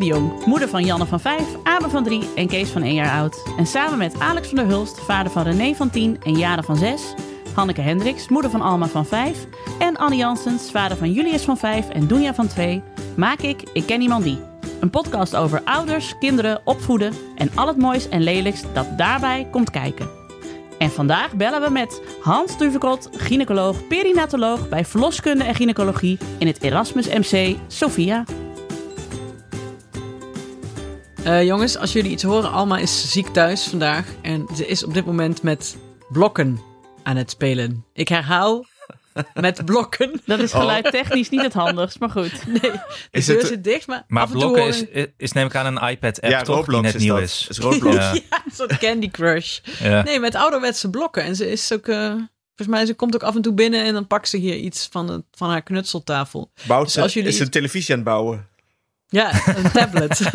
De Jong, moeder van Janne van 5, Abe van 3 en Kees van 1 jaar oud. En samen met Alex van der Hulst, vader van René van 10 en Jade van 6, Hanneke Hendricks, moeder van Alma van 5 en Annie Janssens, vader van Julius van 5 en Doenja van 2, maak ik Ik Ken Iemand Die. Een podcast over ouders, kinderen, opvoeden en al het moois en lelijks dat daarbij komt kijken. En vandaag bellen we met Hans Duvekot, gynaecoloog, perinatoloog bij verloskunde en gynaecologie in het Erasmus MC Sophia. Uh, jongens, als jullie iets horen, Alma is ziek thuis vandaag. En ze is op dit moment met blokken aan het spelen. Ik herhaal, met blokken. Dat is geluidtechnisch niet het handigst, maar goed. Nee, de is deur het, zit dicht, maar, maar af en blokken toe is, is neem ik aan een iPad-app ja, toch, die net is nieuw dat. is. is Roblox. ja. een soort Candy Crush. Ja. Nee, met ouderwetse blokken. En ze is ook... Uh, Volgens mij, ze komt ook af en toe binnen en dan pakt ze hier iets van, het, van haar knutseltafel. Bouwt dus als jullie is ze een televisie aan het bouwen? Ja, een tablet.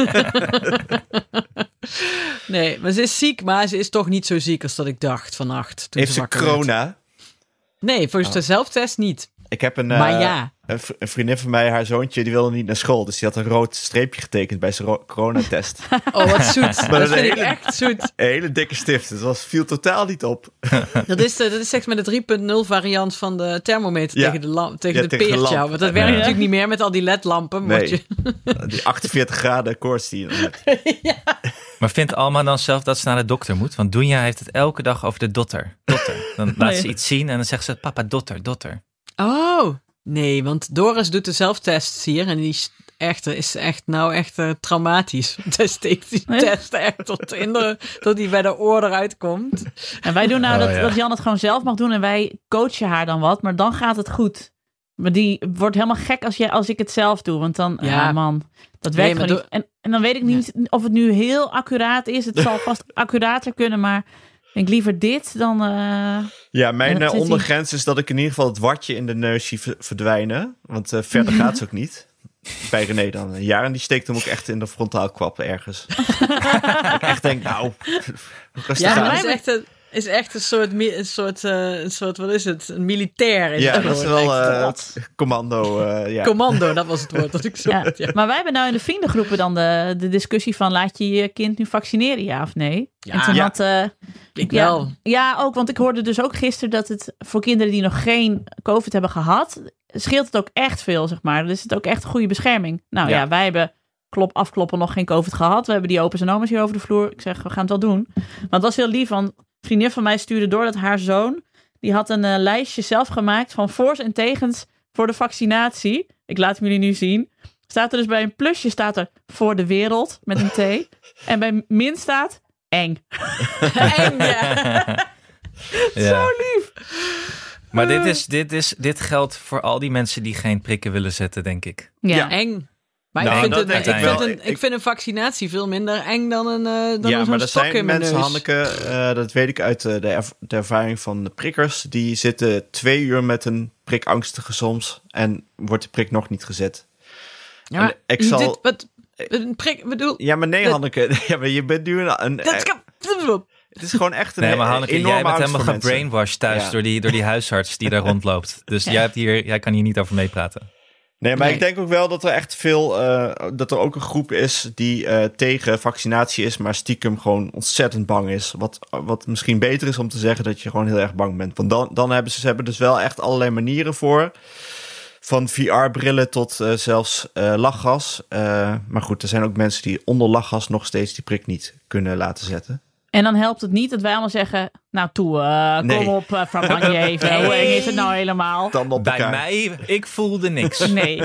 nee, maar ze is ziek, maar ze is toch niet zo ziek als dat ik dacht vannacht. Heeft ze corona? Nee, volgens oh. de zelftest niet. Ik heb een, maar uh, ja. Een, vriendin van mij, haar zoontje, die wilde niet naar school. Dus die had een rood streepje getekend bij zijn coronatest. oh, wat zoet. Maar dat vind ik echt zoet. Een hele dikke stift. Dus dat viel totaal niet op. dat, is de, dat is zeg maar de 3.0 variant van de thermometer ja. tegen de, lamp, tegen ja, de tegen peertje. Want dat werkt natuurlijk niet meer met al die ledlampen. Nee. Je... die 48 graden koorts die je ja. Maar vindt Alma dan zelf dat ze naar de dokter moet? Want Dunja heeft het elke dag over de dotter. dotter. Dan laat ze iets zien en dan zegt ze, papa, dotter, dotter. Oh, nee, want Doris doet de zelftests hier en die is echt, is echt nou echt uh, traumatisch. Zij steekt die test echt tot, in de, tot die bij de oor eruit komt. En wij doen nou oh, dat, ja. dat Jan het gewoon zelf mag doen en wij coachen haar dan wat, maar dan gaat het goed. Maar die wordt helemaal gek als, jij, als ik het zelf doe, want dan, ja, ah, man, dat werkt nee, gewoon niet. En, en dan weet ik niet ja. of het nu heel accuraat is. Het zal vast accurater kunnen, maar denk liever dit dan. Uh, ja, mijn uh, ondergrens is dat ik in ieder geval het watje in de neus zie verdwijnen. Want uh, verder gaat het ook niet. Bij René dan. Een jaar en die steekt hem ook echt in de frontaalkwap ergens. ik echt denk, nou, ja, dat is echt een, is echt een soort, een soort, uh, een soort, wat is het? Een militair. Is ja, dat is wel uh, commando. Uh, ja. Commando, dat was het woord dat ik zo. Ja. ja. Maar wij hebben nou in de vriendengroepen dan de, de discussie van laat je je kind nu vaccineren, ja of nee? Ja, en toen ja. had, ik wel. Ja, ook, want ik hoorde dus ook gisteren dat het voor kinderen die nog geen COVID hebben gehad, scheelt het ook echt veel, zeg maar. Dus het ook echt een goede bescherming. Nou ja, wij hebben klop afkloppen nog geen COVID gehad. We hebben die opa's en oma's hier over de vloer. Ik zeg, we gaan het wel doen. Maar het was heel lief, want vriendin van mij stuurde door dat haar zoon, die had een uh, lijstje zelf gemaakt van voor's en tegens voor de vaccinatie. Ik laat hem jullie nu zien. Staat er dus bij een plusje staat er voor de wereld met een T. en bij min staat eng. eng, ja. ja. Zo lief. Maar dit, is, dit, is, dit geldt voor al die mensen die geen prikken willen zetten, denk ik. Ja, ja. eng. Maar nou, ik, vind een, ik, vind een, ik, vind een, vaccinatie veel minder eng dan een uh, dan Ja, maar er zijn mensen, neus. Hanneke, uh, dat weet ik uit uh, de, erv de, ervaring van de prikkers. Die zitten twee uur met een prik angstige soms en wordt de prik nog niet gezet. Ja, en ik zal... Dit, wat, een prik, bedoel... Ja, maar nee, Hanneke. Ja, maar je bent nu een... een dat kan... Het is gewoon echt een nee, maar Hanneke, enorme jij bent helemaal gebrainwashed thuis ja. door, die, door die huisarts die daar rondloopt. Dus ja. jij, hebt hier, jij kan hier niet over meepraten. Nee, maar nee. ik denk ook wel dat er echt veel, uh, dat er ook een groep is die uh, tegen vaccinatie is, maar stiekem gewoon ontzettend bang is. Wat, wat misschien beter is om te zeggen dat je gewoon heel erg bang bent. Want dan, dan hebben ze, ze hebben dus wel echt allerlei manieren voor. Van VR-brillen tot uh, zelfs lachgas. maar goed, er zijn ook mensen die onder lachgas nog steeds die prik niet kunnen laten zetten. En dan helpt het niet dat wij allemaal zeggen... Nou toe, uh, kom nee. op, uh, Frappanje even. Nee. Hoe eng is het nou helemaal? Bij mij, ik voelde niks. Nee.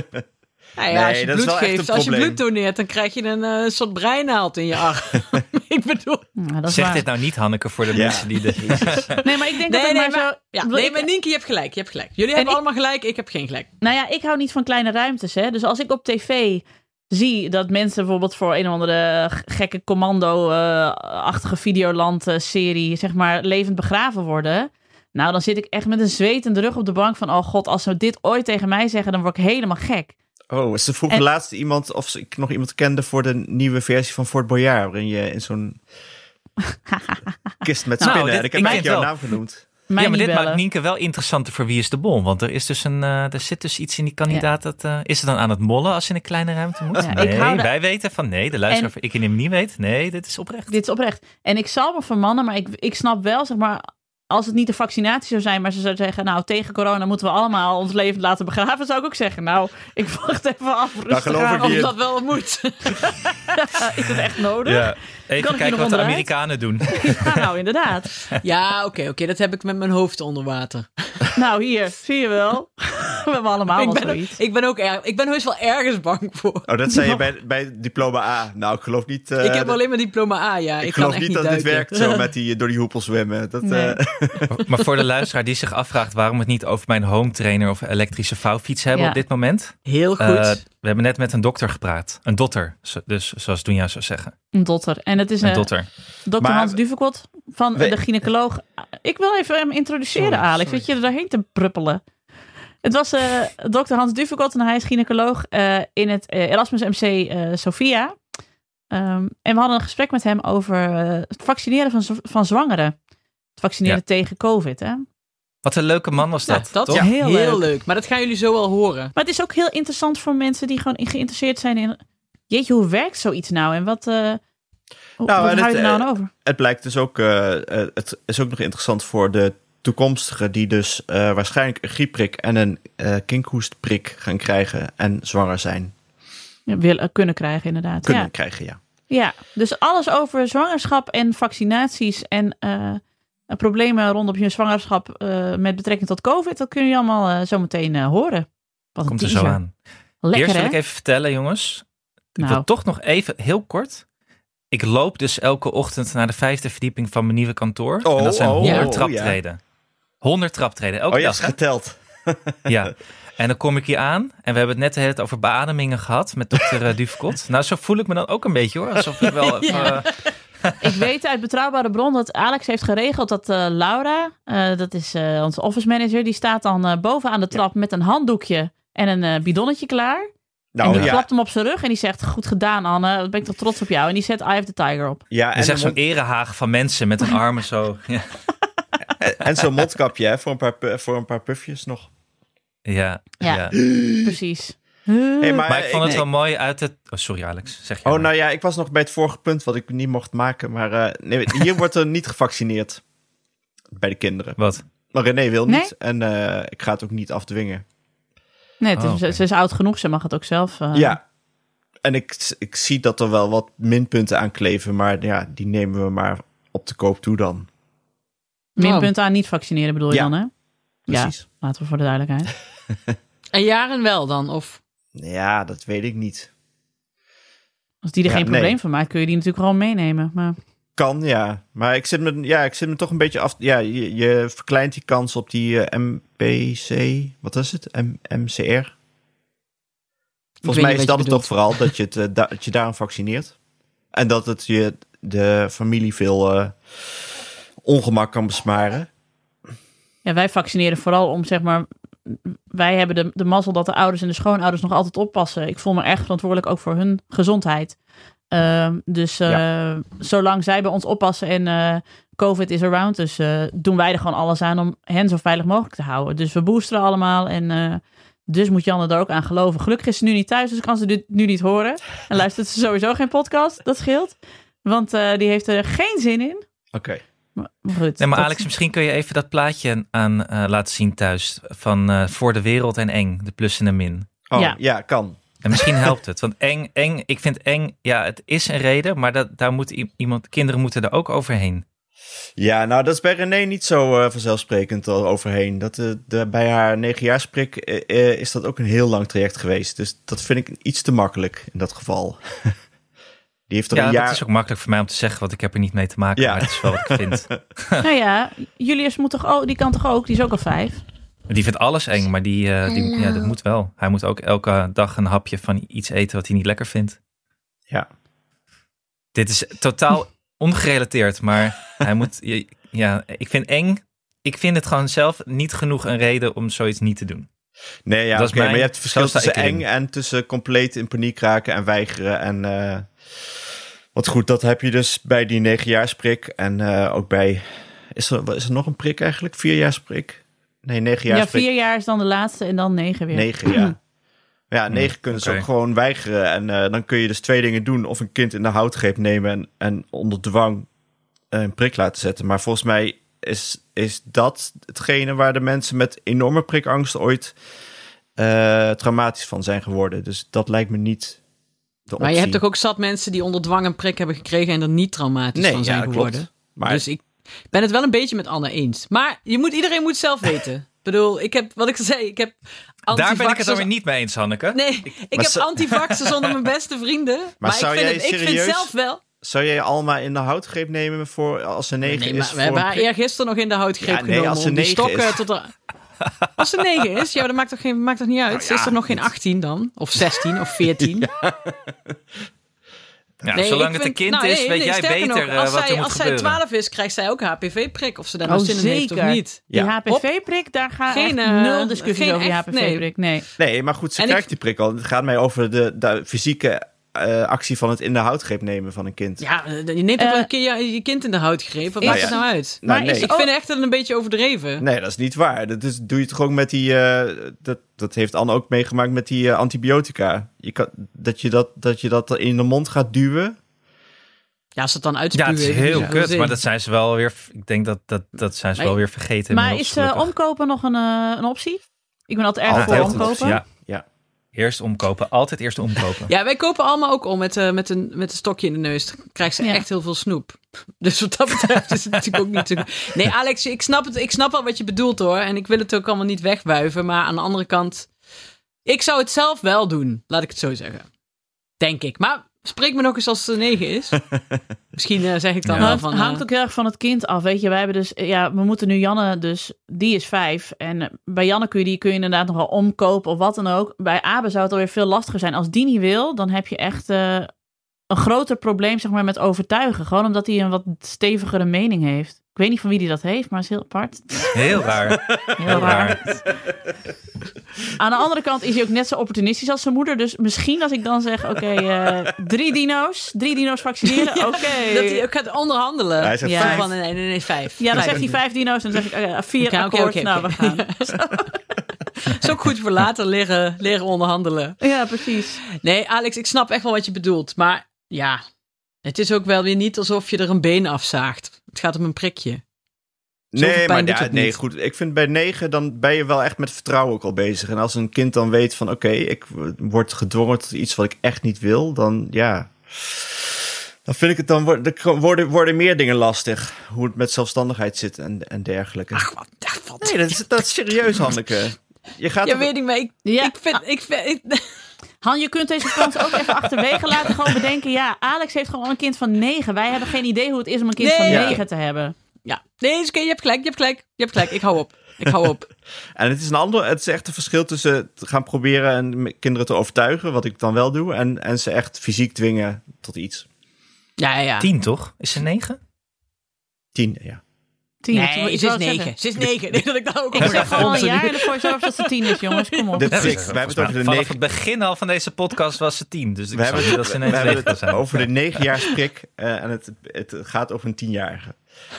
Nou ja, nee, als je bloed geeft, als je bloed doneert, dan krijg je een uh, soort breinaald in je arm. ik bedoel. Ja, zeg waar. dit nou niet, Hanneke, voor de ja. mensen die de. nee, maar ik denk nee, dat nee, maar, maar zo. Ja, nee, maar Nienke, je hebt gelijk. Je hebt gelijk. Jullie hebben ik, allemaal gelijk, ik heb geen gelijk. Nou ja, ik hou niet van kleine ruimtes. Hè. Dus als ik op tv zie dat mensen bijvoorbeeld voor een of andere gekke commando-achtige uh, Videoland-serie, zeg maar, levend begraven worden. Nou, dan zit ik echt met een zwetende rug op de bank van, oh god, als ze dit ooit tegen mij zeggen, dan word ik helemaal gek. Oh, ze vroeg en... laatst iemand of ik nog iemand kende voor de nieuwe versie van Fort Boyard, waarin je in zo'n kist met spinnen, nou, dit, ik heb ik jouw naam genoemd. Mij ja, maar dit bellen. maakt Nienke wel interessanter voor Wie is de Bol. Want er, is dus een, eh, er zit dus iets in die kandidaat. Dat, eh, is het dan aan het mollen als je in een kleine ruimte moet? Ja, nee, ik hou de- wij weten van nee, de luisteraar van ik en hem niet weet. Nee, dit is oprecht. Dit is oprecht. En ik zal me vermannen, maar ik, ik snap wel, zeg maar, als het niet de vaccinatie zou zijn, maar ze zou zeggen, nou, tegen corona moeten we allemaal ons leven laten begraven, zou ik ook zeggen, nou, ik wacht even af, rustig geloof aan, ik of dat wel moet. is het echt nodig? Ja, Kan even ik kijken wat de? Amerikanen doen. Ja, nou, inderdaad. Ja, oké, oké. dat heb ik met mijn hoofd onder water. Nou, hier, zie je wel. We hebben allemaal ik, ben, zoiets. ik ben ook erg, ik ben heus wel ergens bang voor. Oh, dat zei je bij, bij diploma A. Nou, ik geloof niet... eh, ik heb alleen maar diploma A, ja. Ik, ik kan geloof echt niet niet dat dit werkt zo met die door die hoepel zwemmen. Dat, Nee. eh, Maar voor de luisteraar die zich afvraagt waarom we het niet over mijn home trainer of elektrische vouwfiets hebben Ja. op dit moment. Heel goed. Eh, we hebben net met een dokter gepraat. Een dotter, zo- dus zoals Doenja zou zeggen. Een dotter. En het is Een een dotter. dokter Maar- Hans Duvekot van We- de gynaecoloog. Ik wil even hem introduceren, Sorry, Alex. sorry. Weet je er doorheen te pruppelen. Het was eh dokter Hans Duvekot en hij is gynaecoloog eh, in het eh, Erasmus MC eh, Sophia. Ehm, en we hadden een gesprek met hem over het vaccineren van, van zwangeren. Het vaccineren Ja. tegen COVID, hè? Wat een leuke man was Ja, dat. dat toch? is Heel heel, leuk. leuk. Maar dat gaan jullie zo wel horen. Maar het is ook heel interessant voor mensen die gewoon geïnteresseerd zijn in... Jeetje, hoe werkt zoiets nou? En wat, eh hoe, Nou, het, er nou het blijkt dus ook... het is ook nog interessant voor de toekomstigen... die dus eh, waarschijnlijk een griepprik en een eh kinkhoestprik gaan krijgen... en zwanger zijn. Ja, wil, eh, kunnen krijgen, inderdaad. Kunnen Ja. krijgen, ja. Ja, dus alles over zwangerschap en vaccinaties en eh, problemen rondom je zwangerschap eh, met betrekking tot COVID, dat kun je allemaal zo meteen eh, horen. Wat Komt er zo aan. Lekker Eerst wil hè? ik even vertellen, jongens. Ik Nou. wil toch nog even heel kort. Ik loop dus elke ochtend naar de vijfde verdieping van mijn nieuwe kantoor. Oh, en dat zijn oh, 100 oh, traptreden. 100 traptreden, elke Oh, je dag. hebt hè? geteld. Ja. En dan kom ik hier aan en we hebben het net de hele tijd over beademingen gehad met dokter uh, Duvkot. Nou, zo voel ik me dan ook een beetje hoor. Alsof ik wel even, Ja. eh, Ik weet uit betrouwbare bron dat Alex heeft geregeld dat eh, Laura, eh, dat is eh, onze office manager, die staat dan eh, boven aan de trap met een handdoekje en een eh, bidonnetje klaar. Nou, en die ja. klapt hem op zijn rug en die zegt, goed gedaan Anne, wat ben ik toch trots op jou. En die zet Eye of the Tiger op. ja, en, een zo'n mond- erehaag van mensen met hun armen zo. Ja, en- zo'n mondkapje hè, voor, een paar, voor een paar pufjes nog. ja, Ja. ja. Precies. Hey, Maar ik vond het nee. wel mooi uit het... Oh, sorry Alex, zeg je Oh, maar. nou ja, ik was nog bij het vorige punt wat ik niet mocht maken. Maar eh, nee, hier wordt er niet gevaccineerd. Bij de kinderen. Wat? Maar René wil Nee? niet. En eh, ik ga het ook niet afdwingen. Nee, het is, Oh, ze is oud genoeg, ze mag het ook zelf. eh, Ja. En ik, ik zie dat er wel wat minpunten aan kleven. Maar ja, die nemen we maar op de koop toe dan. Minpunten aan niet vaccineren bedoel je Ja. dan, hè? Precies. Ja, laten we voor de duidelijkheid. En jaren wel dan? Of Ja, dat weet ik niet. Als die er Ja, geen nee. probleem van maakt, kun je die natuurlijk gewoon meenemen. Maar Kan, ja. Maar ik zit me, ja, ik zit me toch een beetje af. Ja, je, je verkleint die kans op die eh, MPC. Wat is het? M, MCR? Volgens mij is dat het toch vooral dat je, het, eh, da- dat je daarom vaccineert. En dat het je de familie veel eh, ongemak kan besmaren. ja, wij vaccineren vooral om, zeg maar... Wij hebben de, de mazzel dat de ouders en de schoonouders nog altijd oppassen. Ik voel me erg verantwoordelijk ook voor hun gezondheid. Ehm, dus eh, zolang zij bij ons oppassen en eh, COVID is around, dus eh, doen wij er gewoon alles aan om hen zo veilig mogelijk te houden. Dus we boosteren allemaal en dus moet Janne er ook aan geloven. Gelukkig is ze nu niet thuis, dus kan ze dit nu niet horen. En luistert ze sowieso geen podcast, dat scheelt. Want die heeft er geen zin in. Oké. Maar goed. Nee, maar dat- Alex, misschien kun je even dat plaatje aan eh, laten zien thuis. Van eh, Voor de Wereld en Eng, de plus en de min. Oh, Ja. ja. kan. En misschien helpt het. Want eng, eng, ik vind eng, ja, het is een reden, maar dat, daar moet iemand, kinderen moeten er ook overheen. Ja, nou, dat is bij René niet zo eh, vanzelfsprekend al overheen. Dat, eh, de, bij haar negenjaarsprik is dat ook een heel lang traject geweest. Dus dat vind ik iets te makkelijk in dat geval. Die heeft er Ja, een dat jaar... is ook makkelijk voor mij om te zeggen, want ik heb er niet mee te maken. Ja. Maar het is wel wat ik vind. Nou ja, Julius moet toch ook, die kan toch ook, die is ook al vijf. Die vindt alles eng, maar die, eh, die, ja, dat moet wel. Hij moet ook elke dag een hapje van iets eten wat hij niet lekker vindt. Ja. Dit is totaal ongerelateerd, maar hij moet. je- Ja, ik vind eng. Ik vind het gewoon zelf niet genoeg een reden om zoiets niet te doen. Nee, ja, Dat is oké, mijn- maar je hebt het verschil tussen eng en tussen compleet in paniek raken en weigeren. En eh, wat goed, dat heb je dus bij die negenjaarsprik en eh, ook bij Is er, is er nog een prik eigenlijk? Vierjaarsprik? Nee, negenjaarsprik. Ja, vier jaar is dan de laatste en dan negen weer. Negen, ja. Ja, negen kunnen ze ook gewoon weigeren. En eh, dan kun je dus twee dingen doen. Of een kind in de houtgreep nemen en, en onder dwang een prik laten zetten. Maar volgens mij is, is dat hetgene waar de mensen met enorme prikangst ooit eh, traumatisch van zijn geworden. Dus dat lijkt me niet optie. Maar je hebt toch ook zat mensen die onder dwang een prik hebben gekregen en er niet traumatisch nee, van zijn ja, geworden. klopt. Maar Dus ik ben het wel een beetje met Anne eens. Maar je moet, iedereen moet zelf weten. Ik bedoel, ik heb, wat ik zei, ik heb Daar ben ik het dan weer niet mee eens, Hanneke. Nee, ik heb zo- antivaxers onder mijn beste vrienden. Maar, zou ik, vind jij het, ik vind zelf wel... zou jij Alma in de houtgreep nemen voor als ze negen Nee, is? maar we hebben haar eergisteren nog in de houtgreep Ja, nee, genomen. als ze om die negen stokken is. tot de... Als ze 9 is, ja, dat maakt toch, geen, maakt toch niet uit? Nou Ze is ja, er nog geen dat- 18 dan? Of 16 of 14? Ja, Nee, zolang ik het een vind- kind nou, is, nee, weet nee, jij beter nog, eh, als wat zij, er moet Als zij gebeuren. 12 is, krijgt zij ook een HPV-prik. Of ze daar Oh, nog zin in heeft of zeker. niet. Die Ja. HPV-prik, daar gaan Geen, echt eh, nul discussies geen over die HPV-prik. Nee. Nee, maar goed, ze En krijgt ik- die prik al. Het gaat mij over de, de fysieke eh, actie van het in de houtgreep nemen van een kind. Ja, eh, je neemt toch Eh, een keer je, je kind in de houtgreep. Wat is- maakt het nou uit? Nou, maar nee. is Ik vind echt dat een beetje overdreven. Nee, dat is niet waar. Dat is, doe je toch ook met die. eh, dat, dat heeft Anne ook meegemaakt met die antibiotica. Je kan, dat, je dat, dat je dat in de mond gaat duwen. Ja, als het dan Ja, uitspuwen. het is heel ja, kut, zin. maar dat zijn ze wel weer. Ik denk dat dat, dat zijn ze Maar- wel weer vergeten. Maar is omkopen nog een, een optie? Ik ben altijd erg Altijd voor omkopen. optie, Ja, Ja. Eerst omkopen. Altijd eerst omkopen. Ja, wij kopen allemaal ook om met, eh, met, een, met een stokje in de neus. Dan krijgt ze Ja. echt heel veel snoep. Dus wat dat betreft is het natuurlijk ook niet zo... Nee, Alex, ik snap, het, ik snap wel wat je bedoelt hoor. En ik wil het ook allemaal niet wegwuiven. Maar aan de andere kant... Ik zou het zelf wel doen, laat ik het zo zeggen. Denk ik. Maar spreek me nog eens als het 9 is. Misschien eh, zeg ik dan Ja. wel van... het hangt eh, ook heel erg van het kind af. Weet je, wij hebben dus, ja, we moeten nu Janne, dus die is vijf. En bij Janne kun je die kun je inderdaad nog wel omkopen of wat dan ook. Bij Abe zou het alweer veel lastiger zijn. Als die niet wil, dan heb je echt eh, een groter probleem, zeg maar, met overtuigen. Gewoon omdat hij een wat stevigere mening heeft. Ik weet niet van wie die dat heeft, maar het is heel apart. Heel raar. Heel Heel raar. raar. Aan de andere kant is hij ook net zo opportunistisch als zijn moeder. Dus misschien als ik dan zeg, oké, eh, drie dino's, drie dino's vaccineren, oké. Dat hij ook gaat onderhandelen. Hij zegt Ja. Zo vijf. van, nee, nee, nee, vijf. Ja, dan Vijf. zegt hij vijf dino's en dan zeg ik oké, vier Oké, oké, akkoord. nou, we gaan. is ook goed voor later leren, leren onderhandelen. Ja, precies. Nee, Alex, ik snap echt wel wat je bedoelt. Maar ja, het is ook wel weer niet alsof je er een been afzaagt. Het gaat om een prikje. Zoveel Nee, maar ja, nee, niet. goed. Ik vind bij negen, dan ben je wel echt met vertrouwen ook al bezig. En als een kind dan weet van, oké, ik word gedwongen tot iets wat ik echt niet wil, dan ja... Dan vind ik het dan wordt- er worden, worden meer dingen lastig. Hoe het met zelfstandigheid zit en, en dergelijke. Ach, wat, wat. nee, dat is, dat is serieus, Hanneke. Je gaat Ja, weet ik, maar ik, Ja. ik vind... Ik vind ik- Han, je kunt deze kans ook even achterwege laten. Gewoon bedenken, ja, Alex heeft gewoon een kind van negen. Wij hebben geen idee hoe het is om een kind Nee. van Ja. negen te hebben. ja, nee, is oké, je hebt gelijk, je hebt gelijk. Je hebt gelijk, ik hou op. Ik hou op. En het is een ander, het is echt een verschil tussen te gaan proberen en kinderen te overtuigen, wat ik dan wel doe, en, en ze echt fysiek dwingen tot iets. Ja, ja, ja. Tien, toch? Is ze negen? Tien, ja. Tien. Nee, ze is negen. Ze is negen. Nee, dat ik daar ook Ik over zeg gewoon een jaar en ervoor zelfs dat ze tien is, jongens. Kom op. De wij hebben het over de Vanaf negen... het begin al van deze podcast was ze tien. Dus ik We hebben niet het, dat ze we hebben negen het zijn. over de negenjaarsprik uh, en het, het gaat over een tienjarige.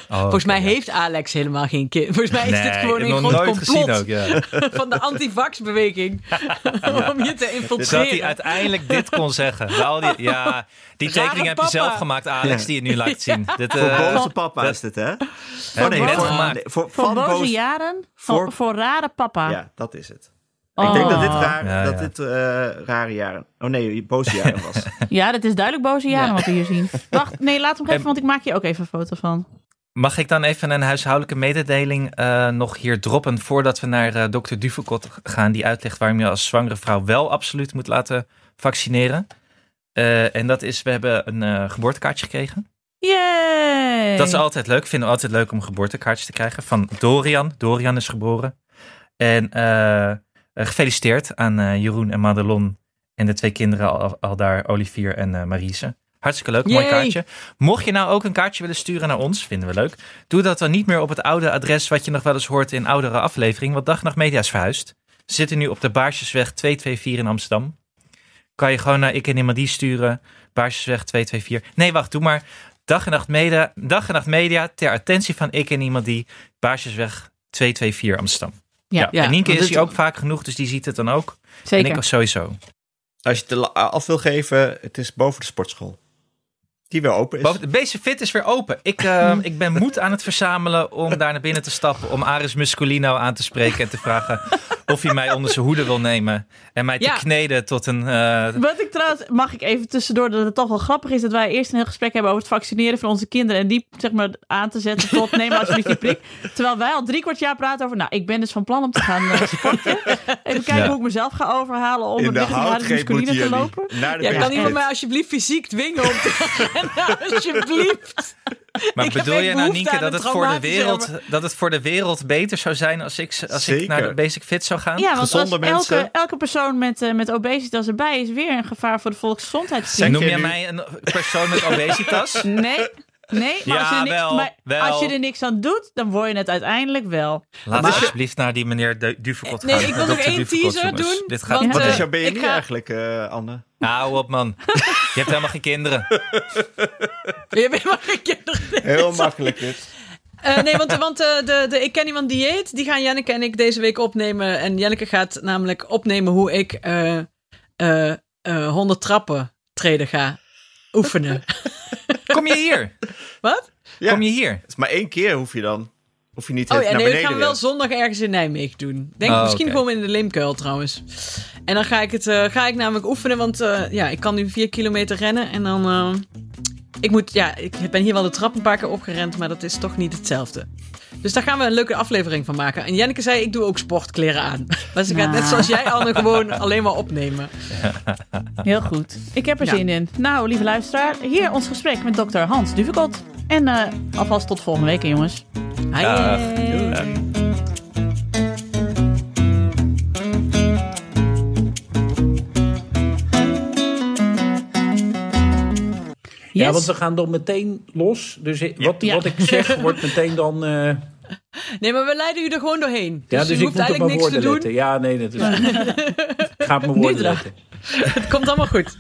Oh, Volgens mij heeft Alex helemaal geen kind. Volgens mij is dit Nee, gewoon een groot complot gezien ook, ja. van de antivax-beweging. Om je te Dus dat hij infiltreren. uiteindelijk dit kon zeggen. Die, ja, die Rare tekening heb je zelf gemaakt, Alex, Ja. die je nu laat zien. Dit, Voor eh, boze papa dat- is dit, hè? je net boze- gemaakt. nee, voor, Voor van boze jaren, voor, Voor- voor rare papa. Ja, dat is het. Oh. Ik denk dat dit, raar, Ja, dat ja. dit eh, rare jaren... Oh nee, boze jaren was. Ja, dit is duidelijk boze jaren Ja. wat we hier zien. Wacht, nee, laat hem even, En- want ik maak je ook even een foto van. Mag ik dan even een huishoudelijke mededeling eh, nog hier droppen voordat we naar eh, dokter Duvekot gaan, die uitlegt waarom je als zwangere vrouw wel absoluut moet laten vaccineren. Eh, en dat is, we hebben een geboortekaartje gekregen. Yay! Dat is altijd leuk. Vinden we altijd leuk om geboortekaartjes te krijgen van Dorian. Dorian is geboren. En gefeliciteerd aan Jeroen en Madelon en de twee kinderen al, al daar, Olivier en Marise. Hartstikke leuk, mooi kaartje. Mocht je nou ook een kaartje willen sturen naar ons, vinden we leuk. Doe dat dan niet meer op het oude adres wat je nog wel eens hoort in oudere afleveringen. Want Dag en Nacht Media is verhuisd. Ze zitten nu op de Baarsjesweg 224 in Amsterdam. Kan je gewoon naar ik en Imadie sturen. Baarsjesweg 224. Nee, wacht, doe maar Dag en Nacht Media, Dag en Nacht Media ter attentie van ik en iemand die Baarsjesweg 224 Amsterdam. Ja, Ja, en Nienke is hier ook vaak genoeg, dus die ziet het dan ook. zeker. En ik sowieso. Als je het de- af wil geven, het is boven de sportschool. Die weer open is. Boven- Basic Fit is weer open. Ik, eh, ik ben moed aan het verzamelen om daar naar binnen te stappen. Om Aris Muscolino aan te spreken en te vragen of hij mij onder zijn hoede wil nemen. En mij te kneden tot een... eh, Wat ik trouwens, mag ik even tussendoor, dat het toch wel grappig is dat wij eerst een heel gesprek hebben over het vaccineren van onze kinderen. En die zeg maar aan te zetten tot neem maar alsjeblieft die prik. Terwijl wij al drie kwart jaar praten over, nou ik ben dus van plan om te gaan eh, sporten. Even kijken Ja. hoe ik mezelf ga overhalen om in de houtgreep te lopen. naar de Ja, kan iemand mij alsjeblieft fysiek dwingen om te rennen? Alsjeblieft. Maar Ik bedoel je nou, Nienke, dat een het, voor de wereld, dat het voor de wereld beter zou zijn als ik, als ik naar de Basic Fit zou gaan? Ja, want Gezonde elke, mensen. elke persoon met, eh, met obesitas erbij is weer een gevaar voor de volksgezondheid. Zeg Noem nu- mij een persoon met obesitas? Nee, nee, maar, als, je er niks, wel, maar wel. als je er niks aan doet, dan word je het uiteindelijk wel. Laat Maar- alsjeblieft naar die meneer Du- Duvekot Nee, gaan. ik wil Eh, nog dokter één teaser doen, Dit gaat want, Wat eh, is jouw ik BMI ga- eigenlijk, eh, Anne? Hou op, man. Je hebt helemaal geen kinderen. Je bent maar geen kinderen. Heel makkelijk dit. Eh, nee, want, want eh, de, de Ik Ken Iemand Dieet, die gaan Janneke en ik deze week opnemen. En Janneke gaat namelijk opnemen hoe ik eh eh, eh, 100 trappen treden ga oefenen. Kom je hier? Wat? Ja, Kom je hier? het is maar één keer hoef je dan. Hoef je niet Oh ja, naar nee, dat gaan we wel zondag ergens in Nijmegen doen. Denk Oh, misschien oké. gewoon in de Leemkuil trouwens. En dan ga ik, het, eh, ga ik namelijk oefenen, want eh, ja, ik kan nu vier kilometer rennen. En dan, eh, ik moet, ja, ik ben hier wel de trap een paar keer opgerend, maar dat is toch niet hetzelfde. Dus daar gaan we een leuke aflevering van maken. En Janneke zei, ik doe ook sportkleren aan. Dus ik ga net Nou. zoals jij, Anne, gewoon alleen maar opnemen. Heel goed. Ik heb er Ja. zin in. Nou, lieve luisteraar, hier ons gesprek met dokter Hans Duvekot. En eh, alvast tot volgende week, jongens. Hai. Dag. Yes. Ja, want we gaan dan meteen los. Dus ik- wat, Ja. wat ik zeg wordt meteen dan... eh, Nee, maar we leiden u er gewoon doorheen. Dus ja, dus je ik hoeft moet op eigenlijk mijn niks te woorden doen. letten. Ja, nee, dat is... ik ga op mijn woorden letten. Het komt allemaal goed.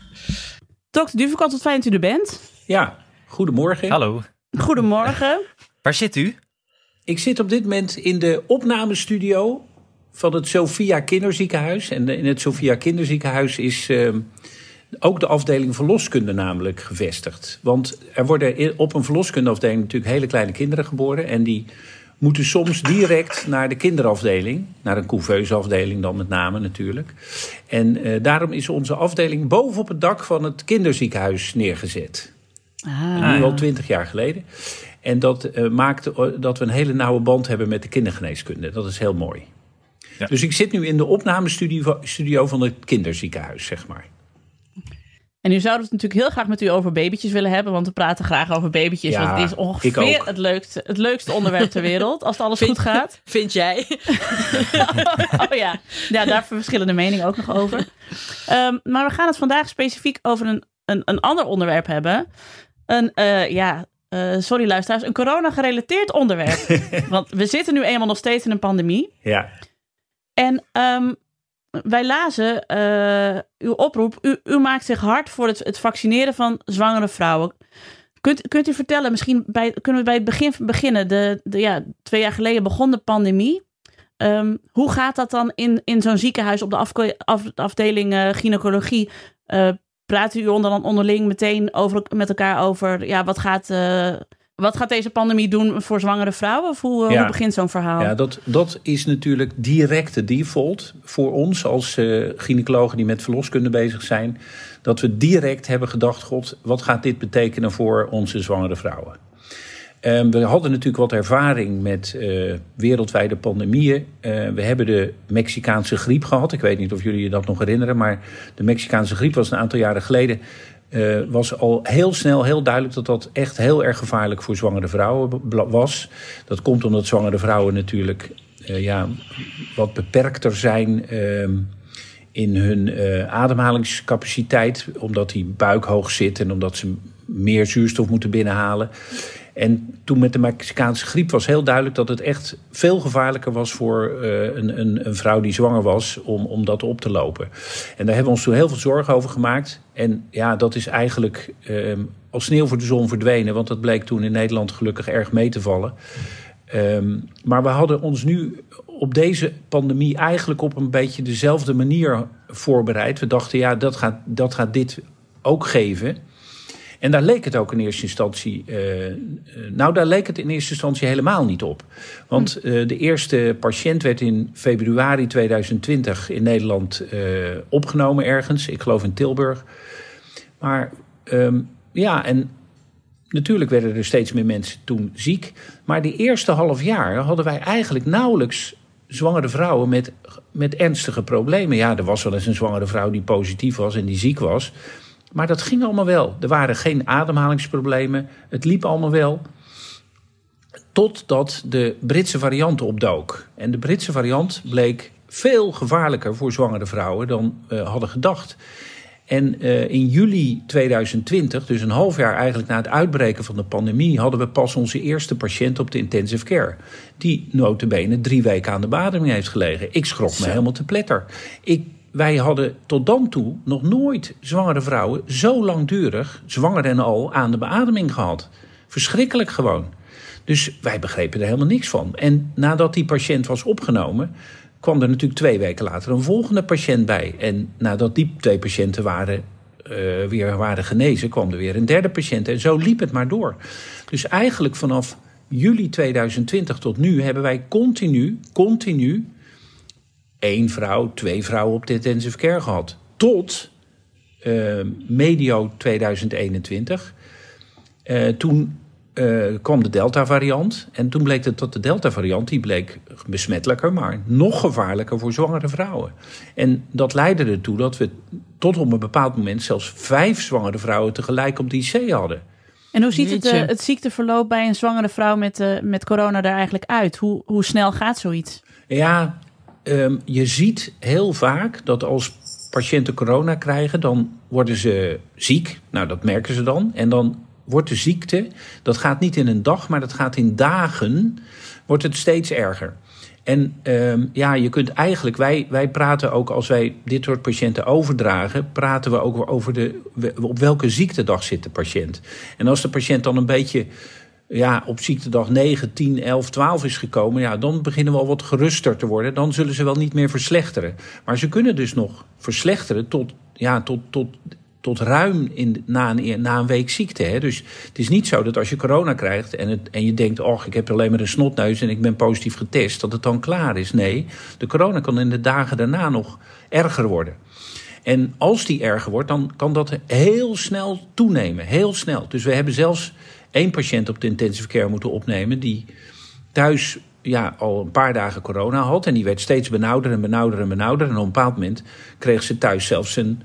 Dokter Duvekot, wat fijn dat u er bent. Ja, goedemorgen. Hallo. Goedemorgen. Waar zit u? Ik zit op dit moment in de opnamestudio van het Sophia Kinderziekenhuis. En in het Sophia Kinderziekenhuis is ehm, ook de afdeling verloskunde namelijk gevestigd. Want er worden op een verloskundeafdeling natuurlijk hele kleine kinderen geboren. En die moeten soms direct naar de kinderafdeling. Naar een couveuseafdeling dan met name natuurlijk. En eh, daarom is onze afdeling bovenop het dak van het kinderziekenhuis neergezet. Ah, Nu al twintig jaar geleden. En dat eh, maakt eh, dat we een hele nauwe band hebben met de kindergeneeskunde. Dat is heel mooi. Ja. Dus ik zit nu in de opnamestudio studio van het kinderziekenhuis, zeg maar. En nu zouden we het natuurlijk heel graag met u over babytjes willen hebben, want we praten graag over babytjes. Ja, want het is ongeveer het leukste, het leukste onderwerp ter wereld, als het alles Vind- goed gaat. Vind jij? Oh ja. ja, daar verschillende meningen ook nog over. Ehm, maar we gaan het vandaag specifiek over een, een, een ander onderwerp hebben. Een, eh, ja, eh, sorry luisteraars, een corona-gerelateerd onderwerp. Want we zitten nu eenmaal nog steeds in een pandemie. Ja, En ehm, wij lazen eh, uw oproep. U, u maakt zich hard voor het, het vaccineren van zwangere vrouwen. Kunt, kunt u vertellen, misschien bij, kunnen we bij het begin beginnen? De, de, ja, twee jaar geleden begon de pandemie. Ehm, hoe gaat dat dan in, in zo'n ziekenhuis op de afdeling eh, gynaecologie? Eh, praten u onder, onderling meteen over, met elkaar over ja, wat, gaat, wat gaat deze pandemie doen voor zwangere vrouwen? Of hoe, eh, Ja. hoe begint zo'n verhaal? ja dat, dat is natuurlijk direct de default voor ons als eh gynaecologen die met verloskunde bezig zijn. Dat we direct hebben gedacht, god, wat gaat dit betekenen voor onze zwangere vrouwen? Ehm, we hadden natuurlijk wat ervaring met eh, wereldwijde pandemieën. We hebben de Mexicaanse griep gehad. Ik weet niet of jullie je dat nog herinneren, maar de Mexicaanse griep was een aantal jaren geleden. Eh, was al heel snel heel duidelijk dat dat echt heel erg gevaarlijk voor zwangere vrouwen was. Dat komt omdat zwangere vrouwen natuurlijk eh, ja, wat beperkter zijn ehm, in hun eh, ademhalingscapaciteit, omdat die buik hoog zit en omdat ze meer zuurstof moeten binnenhalen. En toen met de Mexicaanse griep was heel duidelijk dat het echt veel gevaarlijker was voor eh, een, een, een vrouw die zwanger was om, om dat op te lopen. En daar hebben we ons toen heel veel zorgen over gemaakt. En ja, dat is eigenlijk ehm, als sneeuw voor de zon verdwenen. Want dat bleek toen in Nederland gelukkig erg mee te vallen. Ehm, maar we hadden ons nu op deze pandemie eigenlijk op een beetje dezelfde manier voorbereid. We dachten, ja, dat gaat, dat gaat dit ook geven. En daar leek het ook in eerste instantie. Uh, nou, daar leek het in eerste instantie helemaal niet op. Want uh, de eerste patiënt werd in februari 2020 in Nederland uh, opgenomen ergens. Ik geloof in Tilburg. Maar um, ja, en natuurlijk werden er steeds meer mensen toen ziek. Maar die eerste half jaar hadden wij eigenlijk nauwelijks zwangere vrouwen met, met ernstige problemen. Ja, er was wel eens een zwangere vrouw die positief was en die ziek was. Maar dat ging allemaal wel. Er waren geen ademhalingsproblemen. Het liep allemaal wel. Totdat de Britse variant opdook. En de Britse variant bleek veel gevaarlijker voor zwangere vrouwen dan we hadden gedacht. En uh, in juli 2020, dus een half jaar eigenlijk na het uitbreken van de pandemie, hadden we pas onze eerste patiënt op de intensive care. Die notabene drie weken aan de beademing heeft gelegen. Ik schrok me helemaal te pletter. Ik wij hadden tot dan toe nog nooit zwangere vrouwen zo langdurig, zwanger en al, aan de beademing gehad. Verschrikkelijk gewoon. Dus wij begrepen er helemaal niks van. En nadat die patiënt was opgenomen, kwam er natuurlijk twee weken later een volgende patiënt bij. En nadat die twee patiënten waren, uh, weer waren genezen, kwam er weer een derde patiënt. En zo liep het maar door. Dus eigenlijk vanaf juli 2020 tot nu hebben wij continu, continu één vrouw, twee vrouwen op de intensive care gehad. Tot uh, medio 2021. Uh, toen uh, kwam de Delta-variant. En toen bleek het dat de Delta-variant, die bleek besmettelijker, maar nog gevaarlijker voor zwangere vrouwen. En dat leidde ertoe dat we tot op een bepaald moment zelfs vijf zwangere vrouwen tegelijk op de IC hadden. En hoe ziet het, uh, het ziekteverloop bij een zwangere vrouw met, uh, met corona er eigenlijk uit? Hoe, hoe snel gaat zoiets? Ja, um, je ziet heel vaak dat als patiënten corona krijgen, dan worden ze ziek. Nou, dat merken ze dan. En dan wordt de ziekte, dat gaat niet in een dag, maar dat gaat in dagen, wordt het steeds erger. En um, ja, je kunt eigenlijk, wij, wij praten ook als wij dit soort patiënten overdragen, praten we ook over de, op welke ziektedag zit de patiënt. En als de patiënt dan een beetje ja, op ziektedag 9, 10, 11, 12 is gekomen, ja, dan beginnen we al wat geruster te worden. Dan zullen ze wel niet meer verslechteren. Maar ze kunnen dus nog verslechteren tot, ja, tot, tot, tot ruim in, na, een, na een week ziekte. Hè. Dus het is niet zo dat als je corona krijgt en, het, en je denkt: oh, ik heb alleen maar een snotneus en ik ben positief getest, dat het dan klaar is. Nee, de corona kan in de dagen daarna nog erger worden. En als die erger wordt, dan kan dat heel snel toenemen. Heel snel. Dus we hebben zelfs één patiënt op de intensive care moeten opnemen die thuis ja, al een paar dagen corona had. En die werd steeds benauwder en benauwder en benauwder. En op een bepaald moment kreeg ze thuis zelfs een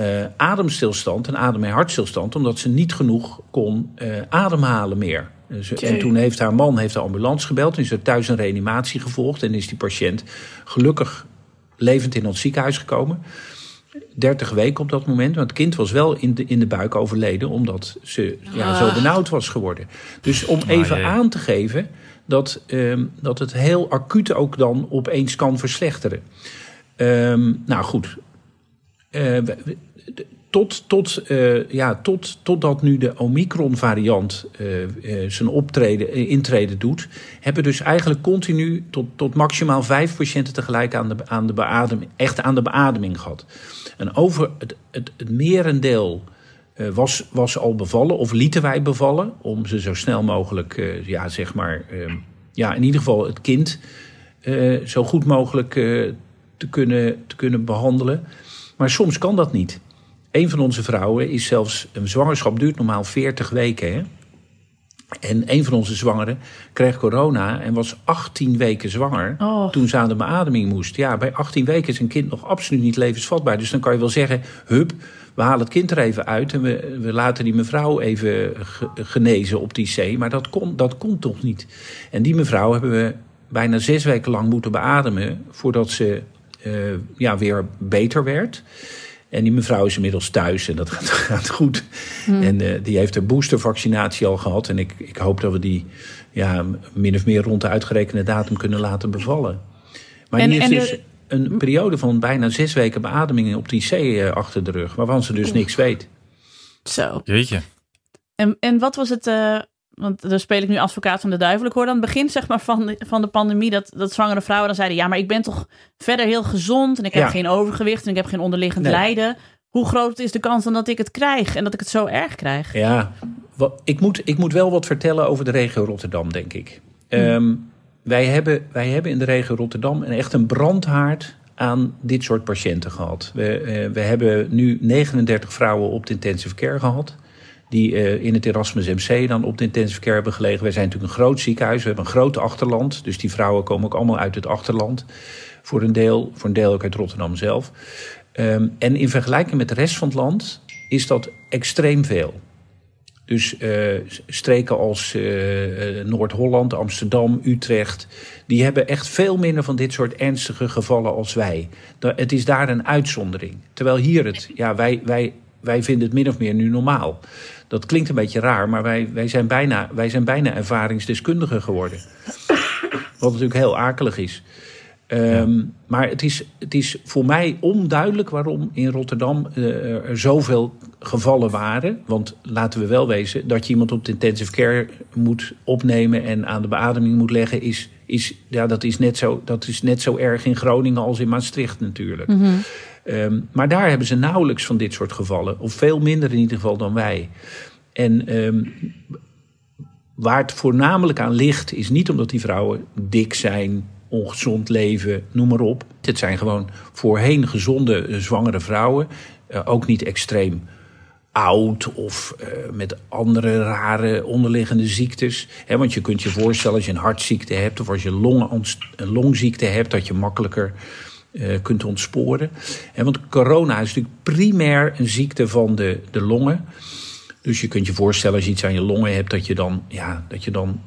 uh, ademstilstand, een adem- en hartstilstand, omdat ze niet genoeg kon uh, ademhalen meer. Dus, en toen heeft haar man heeft de ambulance gebeld en is er thuis een reanimatie gevolgd. En is die patiënt gelukkig levend in ons ziekenhuis gekomen. 30 weken op dat moment. Want het kind was wel in de, in de buik overleden omdat ze ja, zo benauwd was geworden. Dus om even ah, aan te geven dat, um, dat het heel acuut ook dan opeens kan verslechteren. Um, nou goed. Uh, tot, tot, uh, ja, tot, totdat nu de Omicron-variant uh, uh, zijn optreden, intreden doet, hebben dus eigenlijk continu tot, tot maximaal vijf patiënten tegelijk aan de, aan de beademing, echt aan de beademing gehad. En over het, het, het merendeel was, was al bevallen, of lieten wij bevallen, om ze zo snel mogelijk, ja, zeg maar, ja, in ieder geval het kind zo goed mogelijk te, kunnen, te kunnen behandelen. Maar soms kan dat niet. Een van onze vrouwen is zelfs, een zwangerschap duurt normaal 40 weken. Hè? En een van onze zwangeren kreeg corona en was 18 weken zwanger oh. toen ze aan de beademing moest. Ja, bij 18 weken is een kind nog absoluut niet levensvatbaar. Dus dan kan je wel zeggen, hup, we halen het kind er even uit en we, we laten die mevrouw even genezen op die C. Maar dat kon, dat kon toch niet. En die mevrouw hebben we bijna zes weken lang moeten beademen voordat ze uh, ja, weer beter werd. En die mevrouw is inmiddels thuis en dat gaat, gaat goed. Hmm. En uh, die heeft een boostervaccinatie al gehad. En ik, ik hoop dat we die ja, min of meer rond de uitgerekende datum kunnen laten bevallen. Maar en, die heeft dus een periode van bijna zes weken beademing op die C uh, achter de rug. Waarvan ze dus niks weet. Zo. Jeetje. En, en wat was het, uh, want daar speel ik nu advocaat van de duivel. Ik hoorde aan het begin zeg maar, van, de, van de pandemie dat, dat zwangere vrouwen dan zeiden... ja, maar ik ben toch verder heel gezond en ik heb Ja. geen overgewicht en ik heb geen onderliggend Nee. lijden. Hoe groot is de kans dan dat ik het krijg en dat ik het zo erg krijg? Ja, wat, ik, moet, ik moet wel wat vertellen over de regio Rotterdam, denk ik. Ehm, wij, hebben, wij hebben in de regio Rotterdam een, echt een brandhaard aan dit soort patiënten gehad. We, eh, we hebben nu 39 vrouwen op de intensive care gehad. Die eh, in het Erasmus MC dan op de intensive care hebben gelegen. Wij zijn natuurlijk een groot ziekenhuis. We hebben een groot achterland. Dus die vrouwen komen ook allemaal uit het achterland. Voor een deel, voor een deel ook uit Rotterdam zelf. Ehm, en in vergelijking met de rest van het land is dat extreem veel. Dus eh, streken als eh, Noord-Holland, Amsterdam, Utrecht, die hebben echt veel minder van dit soort ernstige gevallen als wij. Het is daar een uitzondering. Terwijl hier het, ja, wij, wij, wij vinden het min of meer nu normaal. Dat klinkt een beetje raar, maar wij, wij, zijn, bijna, wij zijn bijna ervaringsdeskundigen geworden. Wat natuurlijk heel akelig is. Ehm, Maar het is, het is voor mij onduidelijk waarom in Rotterdam eh, er zoveel gevallen waren. Want laten we wel wezen, dat je iemand op de intensive care moet opnemen en aan de beademing moet leggen, is, is, ja, dat, is net zo, dat is net zo erg in Groningen als in Maastricht natuurlijk. Ehm, maar daar hebben ze nauwelijks van dit soort gevallen. Of veel minder in ieder geval dan wij. En ehm, waar het voornamelijk aan ligt, is niet omdat die vrouwen dik zijn, ongezond leven, noem maar op. Het zijn gewoon voorheen gezonde eh, zwangere vrouwen. Eh, ook niet extreem oud of eh, met andere rare onderliggende ziektes. Want je kunt je voorstellen als je een hartziekte hebt of als je longontst- een longziekte hebt, dat je makkelijker eh, kunt ontsporen. Hè, want corona is natuurlijk primair een ziekte van de, de longen. Dus je kunt je voorstellen als je iets aan je longen hebt, dat je dan, ja, dat je dan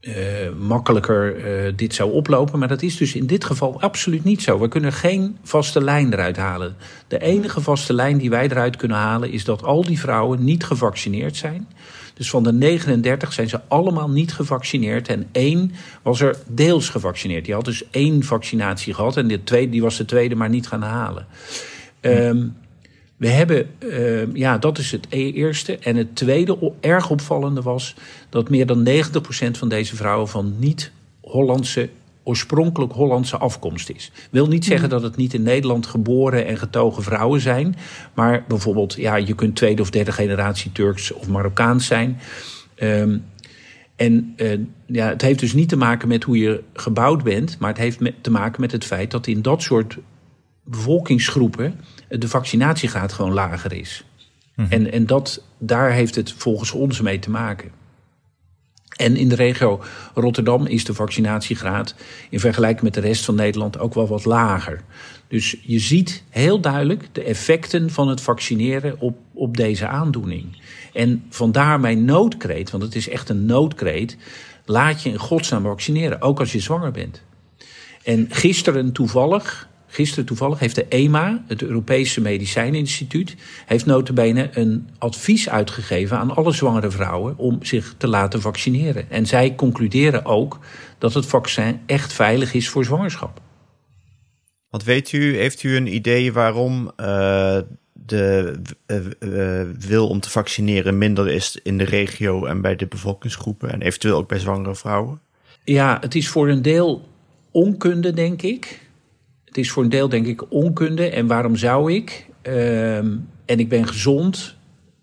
eh, makkelijker eh, dit zou oplopen. Maar dat is dus in dit geval absoluut niet zo. We kunnen geen vaste lijn eruit halen. De enige vaste lijn die wij eruit kunnen halen is dat al die vrouwen niet gevaccineerd zijn. Dus van de 39 zijn ze allemaal niet gevaccineerd. En één was er deels gevaccineerd. Die had dus één vaccinatie gehad. En de tweede, die was de tweede maar niet gaan halen. Ehm, we hebben, eh, ja, dat is het e- eerste. En het tweede erg opvallende was dat meer dan 90% van deze vrouwen van niet-Hollandse, oorspronkelijk Hollandse afkomst is. Wil niet zeggen dat het niet in Nederland geboren en getogen vrouwen zijn. Maar bijvoorbeeld, ja, je kunt tweede of derde generatie Turks of Marokkaans zijn. Ehm, en eh, ja, het heeft dus niet te maken met hoe je gebouwd bent, maar het heeft te maken met het feit dat in dat soort bevolkingsgroepen de vaccinatiegraad gewoon lager is. En, en dat, daar heeft het volgens ons mee te maken. En in de regio Rotterdam is de vaccinatiegraad in vergelijking met de rest van Nederland ook wel wat lager. Dus je ziet heel duidelijk de effecten van het vaccineren op, op deze aandoening. En vandaar mijn noodkreet, want het is echt een noodkreet. Laat je in godsnaam vaccineren, ook als je zwanger bent. En gisteren toevallig, gisteren toevallig heeft de EMA, het Europese Medicijninstituut, heeft notabene een advies uitgegeven aan alle zwangere vrouwen om zich te laten vaccineren. En zij concluderen ook dat het vaccin echt veilig is voor zwangerschap. Want weet u, heeft u een idee waarom eh, de eh, eh, wil om te vaccineren minder is in de regio en bij de bevolkingsgroepen en eventueel ook bij zwangere vrouwen? Ja, het is voor een deel onkunde, denk ik. Het is voor een deel, denk ik, onkunde. En waarom zou ik? Ehm, en ik ben gezond.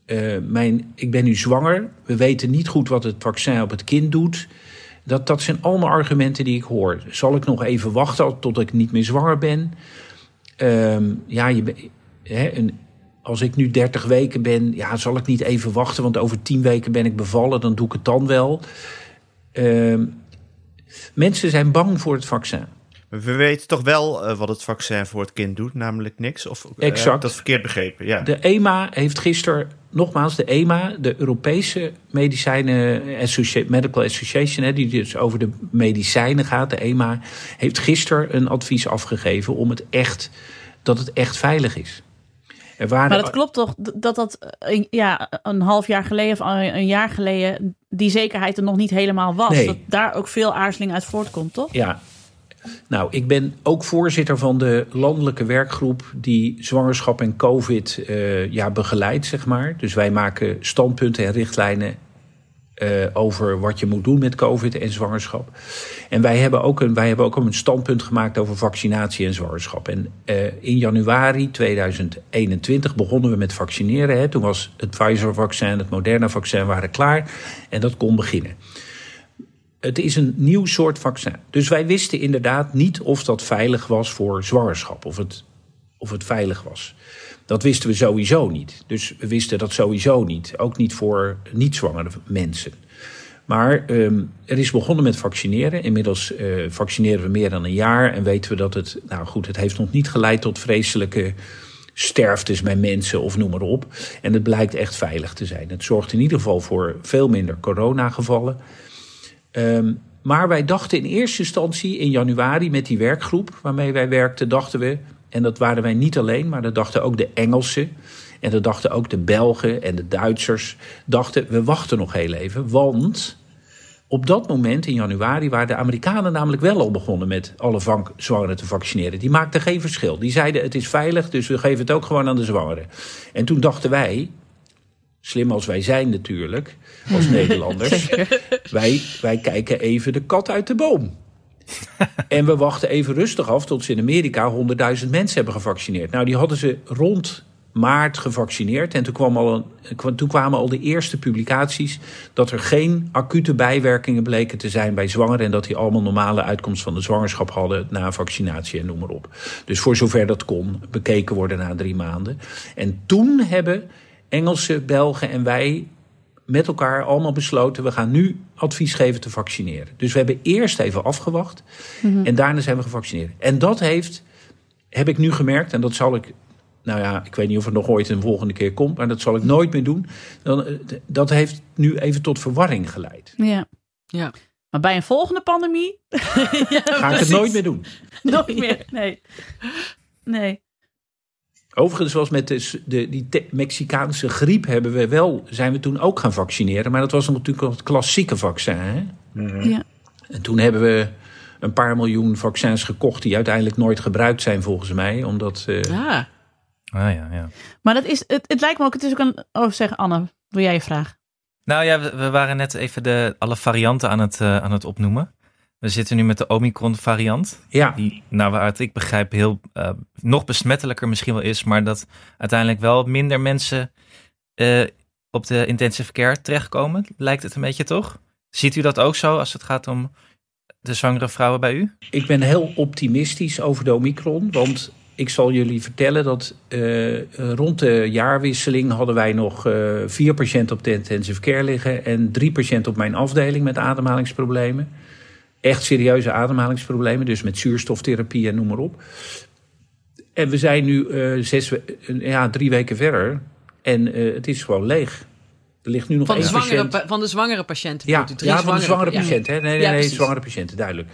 Eh, mijn, ik ben nu zwanger. We weten niet goed wat het vaccin op het kind doet. Dat, dat zijn allemaal argumenten die ik hoor. Zal ik nog even wachten tot ik niet meer zwanger ben? Ehm, ja, je, hè, een, als ik nu 30 weken ben, ja, zal ik niet even wachten, want over 10 weken ben ik bevallen, dan doe ik het dan wel. Ehm, mensen zijn bang voor het vaccin. We weten toch wel eh, wat het vaccin voor het kind doet, namelijk niks? Of eh, Exact. heb ik dat verkeerd begrepen? Ja. De EMA heeft gisteren, nogmaals, de EMA, de Europese Medicijnen Associa- Medical Association, hè, die dus over de medicijnen gaat, de EMA, heeft gisteren een advies afgegeven om het echt, dat het echt veilig is. Er waren, Maar dat klopt toch dat dat eh, ja, een half jaar geleden of een een jaar geleden die zekerheid er nog niet helemaal was. Nee. Dat daar ook veel aarzeling uit voortkomt, toch? Ja, Nou, ik ben ook voorzitter van de landelijke werkgroep die zwangerschap en COVID uh, ja, begeleidt, zeg maar. Dus wij maken standpunten en richtlijnen uh, over wat je moet doen met COVID en zwangerschap. En wij hebben ook een, wij hebben ook een standpunt gemaakt over vaccinatie en zwangerschap. En uh, in januari 2021 begonnen we met vaccineren. Hè. Toen was het Pfizer-vaccin, het Moderna-vaccin waren klaar en dat kon beginnen. Het is een nieuw soort vaccin. Dus wij wisten inderdaad niet of dat veilig was voor zwangerschap. Of het, of het veilig was. Dat wisten we sowieso niet. Dus we wisten dat sowieso niet. Ook niet voor niet-zwangere mensen. Maar um, er is begonnen met vaccineren. Inmiddels uh, vaccineren we meer dan een jaar. En weten we dat het, nou goed, het heeft nog niet geleid tot vreselijke sterftes bij mensen of noem maar op. En het blijkt echt veilig te zijn. Het zorgt in ieder geval voor veel minder coronagevallen. Um, maar wij dachten in eerste instantie in januari met die werkgroep waarmee wij werkten, dachten we, en dat waren wij niet alleen, maar dat dachten ook de Engelsen. En dat dachten ook de Belgen en de Duitsers. Dachten, we wachten nog heel even. Want op dat moment, in januari, waren de Amerikanen namelijk wel al begonnen met alle zwangeren te vaccineren. Die maakten geen verschil. Die zeiden, het is veilig, dus we geven het ook gewoon aan de zwangeren. En toen dachten wij, slim als wij zijn natuurlijk, als Nederlanders, wij, wij kijken even de kat uit de boom. en we wachten even rustig af tot ze in Amerika 100.000 mensen hebben gevaccineerd. Nou, die hadden ze rond maart gevaccineerd. En toen, kwam al een, toen kwamen al de eerste publicaties dat er geen acute bijwerkingen bleken te zijn bij zwangeren. En dat die allemaal normale uitkomst van de zwangerschap hadden na vaccinatie en noem maar op. Dus voor zover dat kon, bekeken worden na drie maanden. En toen hebben Engelsen, Belgen en wij met elkaar allemaal besloten: we gaan nu advies geven te vaccineren. Dus we hebben eerst even afgewacht mm-hmm. en daarna zijn we gevaccineerd. En dat heeft, heb ik nu gemerkt, en dat zal ik. Nou ja, ik weet niet of het nog ooit een volgende keer komt, maar dat zal ik nooit meer doen. Dan, eh, dat heeft nu even tot verwarring geleid. Ja. ja. Maar bij een volgende pandemie. ja, Ga ik het nooit meer doen. nooit meer, nee. Nee. Overigens, zoals met de, de, die Mexicaanse griep hebben we wel, zijn we toen ook gaan vaccineren. Maar dat was natuurlijk het klassieke vaccin. Hè? Mhm. Ja. En toen hebben we een paar miljoen vaccins gekocht die uiteindelijk nooit gebruikt zijn volgens mij. Omdat, uh... Ah. Ah ja, ja. Maar dat is, het, het lijkt me ook, het is ook een... Oh zeg Anne, doe jij je vraag? Nou ja, we, we waren net even de, alle varianten aan het, uh, aan het opnoemen. We zitten nu met de Omicron variant. Ja. Die, nou, waaruit ik begrijp, heel uh, nog besmettelijker misschien wel is. Maar dat uiteindelijk wel minder mensen uh, op de intensive care terechtkomen. Lijkt het een beetje toch? Ziet u dat ook zo als het gaat om de zwangere vrouwen bij u? Ik ben heel optimistisch over de Omicron. Want ik zal jullie vertellen dat uh, rond de jaarwisseling hadden wij nog vier patiënten op de intensive care liggen en drie patiënten op mijn afdeling met ademhalingsproblemen echt serieuze ademhalingsproblemen, dus met zuurstoftherapie en noem maar op. En we zijn nu uh, zes, uh, ja, drie weken verder en uh, het is gewoon leeg. Er ligt nu nog van, de zwangere, patiënt. van de zwangere patiënten? Ja, drie ja van de zwangere ja. patiënten. Hè? Nee, nee, Ja, nee, zwangere patiënten, duidelijk.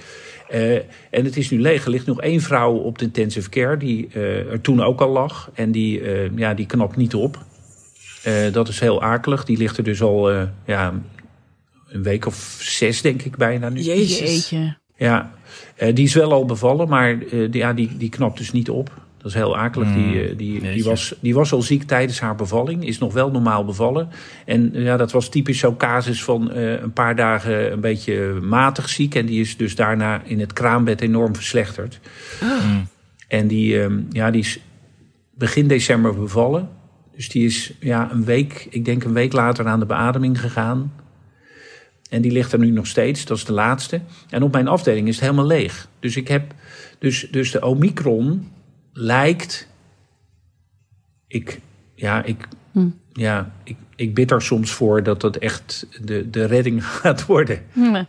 Uh, en het is nu leeg. Er ligt nog één vrouw op de intensive care die uh, er toen ook al lag. En die, uh, ja, die knapt niet op. dat is heel akelig. Die ligt er dus al ja, een week of zes, denk ik bijna nu. Jeetje. Ja, uh, die is wel al bevallen, maar uh, die, ja, die, die knapt dus niet op. Dat is heel akelig. Mm, die, uh, die, die, was, die was al ziek tijdens haar bevalling, is nog wel normaal bevallen. En ja, dat was typisch zo'n casus van een paar dagen een beetje matig ziek. En die is dus daarna in het kraambed enorm verslechterd. Oh. Mm. En die, ja, die is begin december bevallen. Dus die is ja, een week, ik denk een week later aan de beademing gegaan. En die ligt er nu nog steeds, dat is de laatste. En op mijn afdeling is het helemaal leeg. Dus, ik heb, dus, dus de Omicron lijkt. Ik, ja, ik, hm. ja, ik, ik bid er soms voor dat dat echt de, de redding gaat worden. Hm.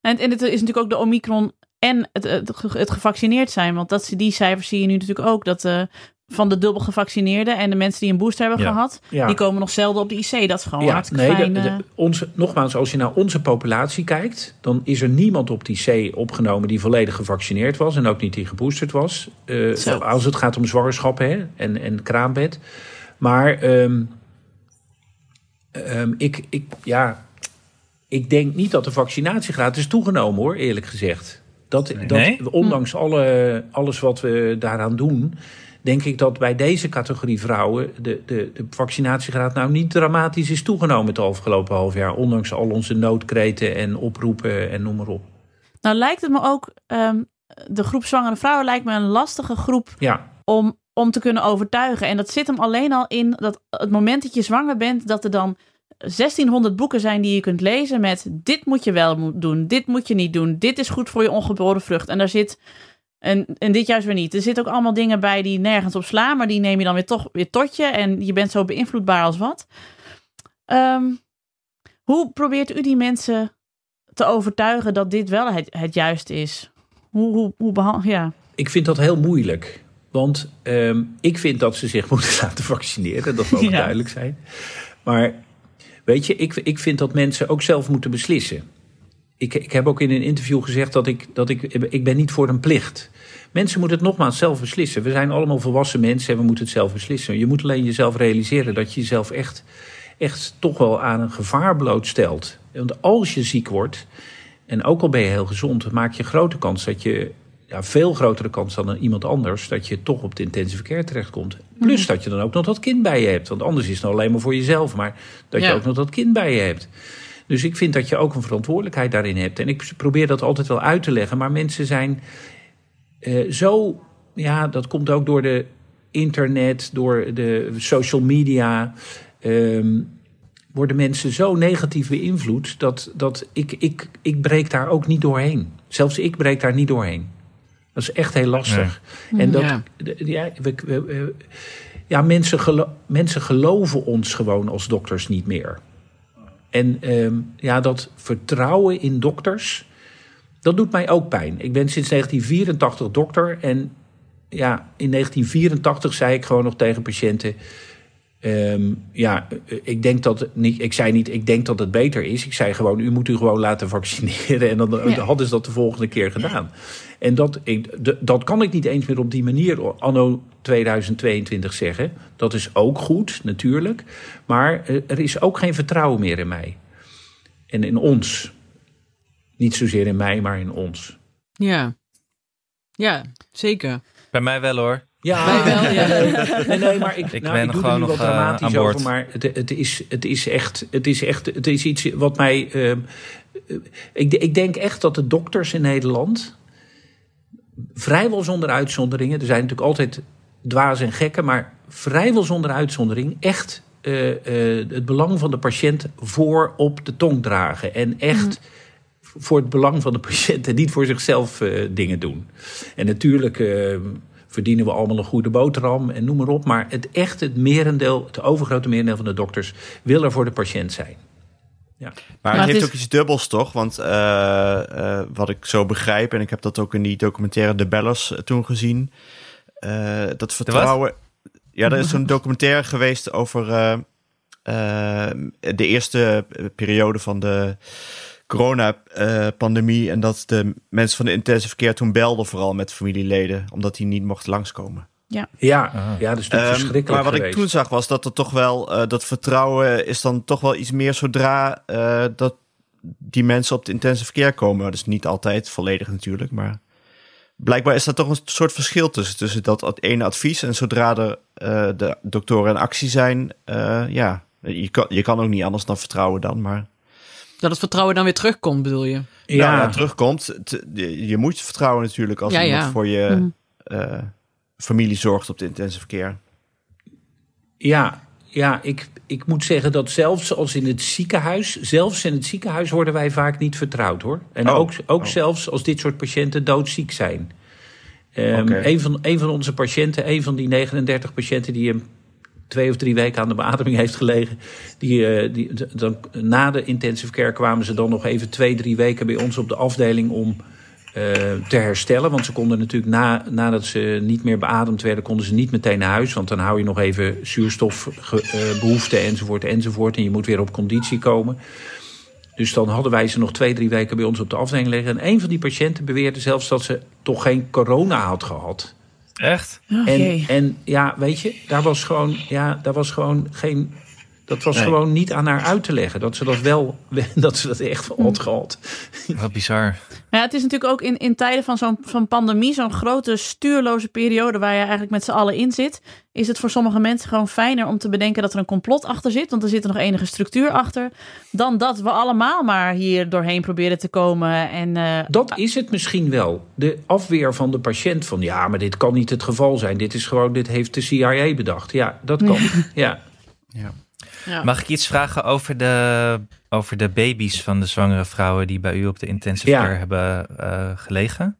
En, en het is natuurlijk ook de Omicron en het, het, het gevaccineerd zijn. Want dat, die cijfers zie je nu natuurlijk ook. Dat uh, van de dubbel gevaccineerden en de mensen die een booster hebben Ja. gehad, Ja. die komen nog zelden op de IC. Dat is gewoon Ja, hartstikke nee, fijn. de- de- eh. onze, nogmaals, als je naar onze populatie kijkt, dan is er niemand op die C opgenomen die volledig gevaccineerd was en ook niet die geboosterd was. Eh, als het gaat om zwangerschappen hè, en, en kraambed. Maar ehm, ehm, ik, ik, ja, ik denk niet dat de vaccinatiegraad is toegenomen hoor, eerlijk gezegd. Dat, dat, Nee? Ondanks alle, alles wat we daaraan doen, denk ik dat bij deze categorie vrouwen de, de, de vaccinatiegraad nou niet dramatisch is toegenomen het afgelopen half jaar. Ondanks al onze noodkreten en oproepen en noem maar op. Nou lijkt het me ook, ehm, de groep zwangere vrouwen lijkt me een lastige groep Ja, om, om te kunnen overtuigen. En dat zit hem alleen al in dat het moment dat je zwanger bent, dat er dan 1600 boeken zijn die je kunt lezen met dit moet je wel doen, dit moet je niet doen, dit is goed voor je ongeboren vrucht. En daar zit, en, en dit juist weer niet. Er zitten ook allemaal dingen bij die nergens op slaan, maar die neem je dan weer toch weer tot je en je bent zo beïnvloedbaar als wat. Ehm, hoe probeert u die mensen te overtuigen dat dit wel het, het juiste is? Hoe, hoe, hoe ja. ik vind dat heel moeilijk. Want ehm, ik vind dat ze zich moeten laten vaccineren. Dat moet Ja. duidelijk zijn. Maar weet je, ik, ik vind dat mensen ook zelf moeten beslissen. Ik, ik heb ook in een interview gezegd dat ik, dat ik, ik ben niet voor een plicht. Mensen moeten het nogmaals zelf beslissen. We zijn allemaal volwassen mensen en we moeten het zelf beslissen. Je moet alleen jezelf realiseren dat je jezelf echt, echt toch wel aan een gevaar blootstelt. Want als je ziek wordt, en ook al ben je heel gezond, maak je grote kans dat je, ja, veel grotere kans dan iemand anders, dat je toch op de intensive care terechtkomt. Plus dat je dan ook nog dat kind bij je hebt. Want anders is het nou alleen maar voor jezelf, maar dat je ook nog dat kind bij je hebt. Dus ik vind dat je ook een verantwoordelijkheid daarin hebt. En ik probeer dat altijd wel uit te leggen. Maar mensen zijn eh, zo. Ja, dat komt ook door de internet, door de social media. ehm, worden mensen zo negatief beïnvloed dat, dat ik, ik, ik breek daar ook niet doorheen. Zelfs ik breek daar niet doorheen. Dat is echt heel lastig. En dat, Ja. de- ja, we, we- we- ja mensen, gelo- mensen geloven ons gewoon als dokters niet meer. En ehm, ja, dat vertrouwen in dokters, dat doet mij ook pijn. Ik ben sinds 1984 dokter en ja, in 1984 zei ik gewoon nog tegen patiënten... ehm, ja, ik denk dat niet. Ik zei niet, ik denk dat het beter is. Ik zei gewoon, u moet u gewoon laten vaccineren. En dan Ja. hadden ze dat de volgende keer gedaan. En dat, ik, dat kan ik niet eens meer op die manier anno 2022 zeggen. Dat is ook goed, natuurlijk. Maar eh, er is ook geen vertrouwen meer in mij. En in ons. Niet zozeer in mij, maar in ons. Ja. Ja, zeker. Bij mij wel hoor. Ja, Wij wel, ja. Nee, nee, maar ik, Ik nou, ben ik doe gewoon nu nog, wat eh, dramatisch aan boord. over, maar het, het, is, het is echt, het is echt, het is iets wat mij. ehm, eh, ik, ik denk echt dat de dokters in Nederland vrijwel zonder uitzonderingen, er zijn natuurlijk altijd dwaas en gekken, maar vrijwel zonder uitzondering echt eh, eh, het belang van de patiënt voor op de tong dragen en echt voor het belang van de patiënt en niet voor zichzelf eh, dingen doen. En natuurlijk verdienen we allemaal een goede boterham en noem maar op. Maar het echt, het merendeel, het overgrote merendeel van de dokters wil er voor de patiënt zijn. Maar, Maar het het heeft is- ook iets dubbels, toch? Want eh, eh, wat ik zo begrijp, en ik heb dat ook in die documentaire De Bellers eh, toen gezien, eh, dat vertrouwen. Ja, er is zo'n documentaire geweest over de eerste periode van de coronapandemie. en dat de mensen van de intensive care toen belden, vooral met familieleden, omdat die niet mochten langskomen. Ja, Ah. ja dat is natuurlijk Ehm, verschrikkelijk maar wat geweest. ik toen zag was dat er toch wel eh, dat vertrouwen is dan toch wel iets meer zodra eh, dat die mensen op de intensive care komen. Dat is niet altijd volledig natuurlijk, maar blijkbaar is er toch een soort verschil tussen, tussen dat ene advies en zodra er eh, de doktoren in actie zijn, eh, ja, je kan, je kan ook niet anders dan vertrouwen dan, maar Dat het vertrouwen dan weer terugkomt, bedoel je? ja. ja, ja, terugkomt. Je, je moet vertrouwen natuurlijk als Ja, iemand ja. voor je Mhm. Familie zorgt op de intensive care. ja, ja ik, ik moet zeggen dat zelfs als in het ziekenhuis, zelfs in het ziekenhuis worden wij vaak niet vertrouwd hoor. En Oh. ook, ook Oh. zelfs als dit soort patiënten doodziek zijn. Oké. een, van, een van onze patiënten, een van die 39 patiënten die hem twee of drie weken aan de beademing heeft gelegen. Die, eh, die, dan, na de intensive care kwamen ze dan nog even twee, drie weken bij ons op de afdeling om te herstellen. Want ze konden natuurlijk na, nadat ze niet meer beademd werden, konden ze niet meteen naar huis. Want dan hou je nog even zuurstofbehoefte enzovoort enzovoort. En je moet weer op conditie komen. Dus dan hadden wij ze nog twee, drie weken bij ons op de afdeling liggen. En een van die patiënten beweerde zelfs dat ze toch geen corona had gehad. Echt? Oh, En, jee. en ja, weet je, daar was gewoon, ja, daar was gewoon geen Dat was Nee. gewoon niet aan haar uit te leggen. Dat ze dat wel, dat ze dat echt had gehad. Wat bizar. Ja, het is natuurlijk ook in, in tijden van zo'n van pandemie, zo'n grote stuurloze periode waar je eigenlijk met z'n allen in zit, is het voor sommige mensen gewoon fijner om te bedenken dat er een complot achter zit, want er zit er nog enige structuur achter, dan dat we allemaal maar hier doorheen proberen te komen. En eh, Dat is het misschien wel. De afweer van de patiënt van ja, maar dit kan niet het geval zijn. Dit is gewoon, dit heeft de CIA bedacht. Ja, dat kan. Ja. Ja. Mag ik iets vragen over de, over de baby's van de zwangere vrouwen die bij u op de intensive Ja. care hebben eh, gelegen?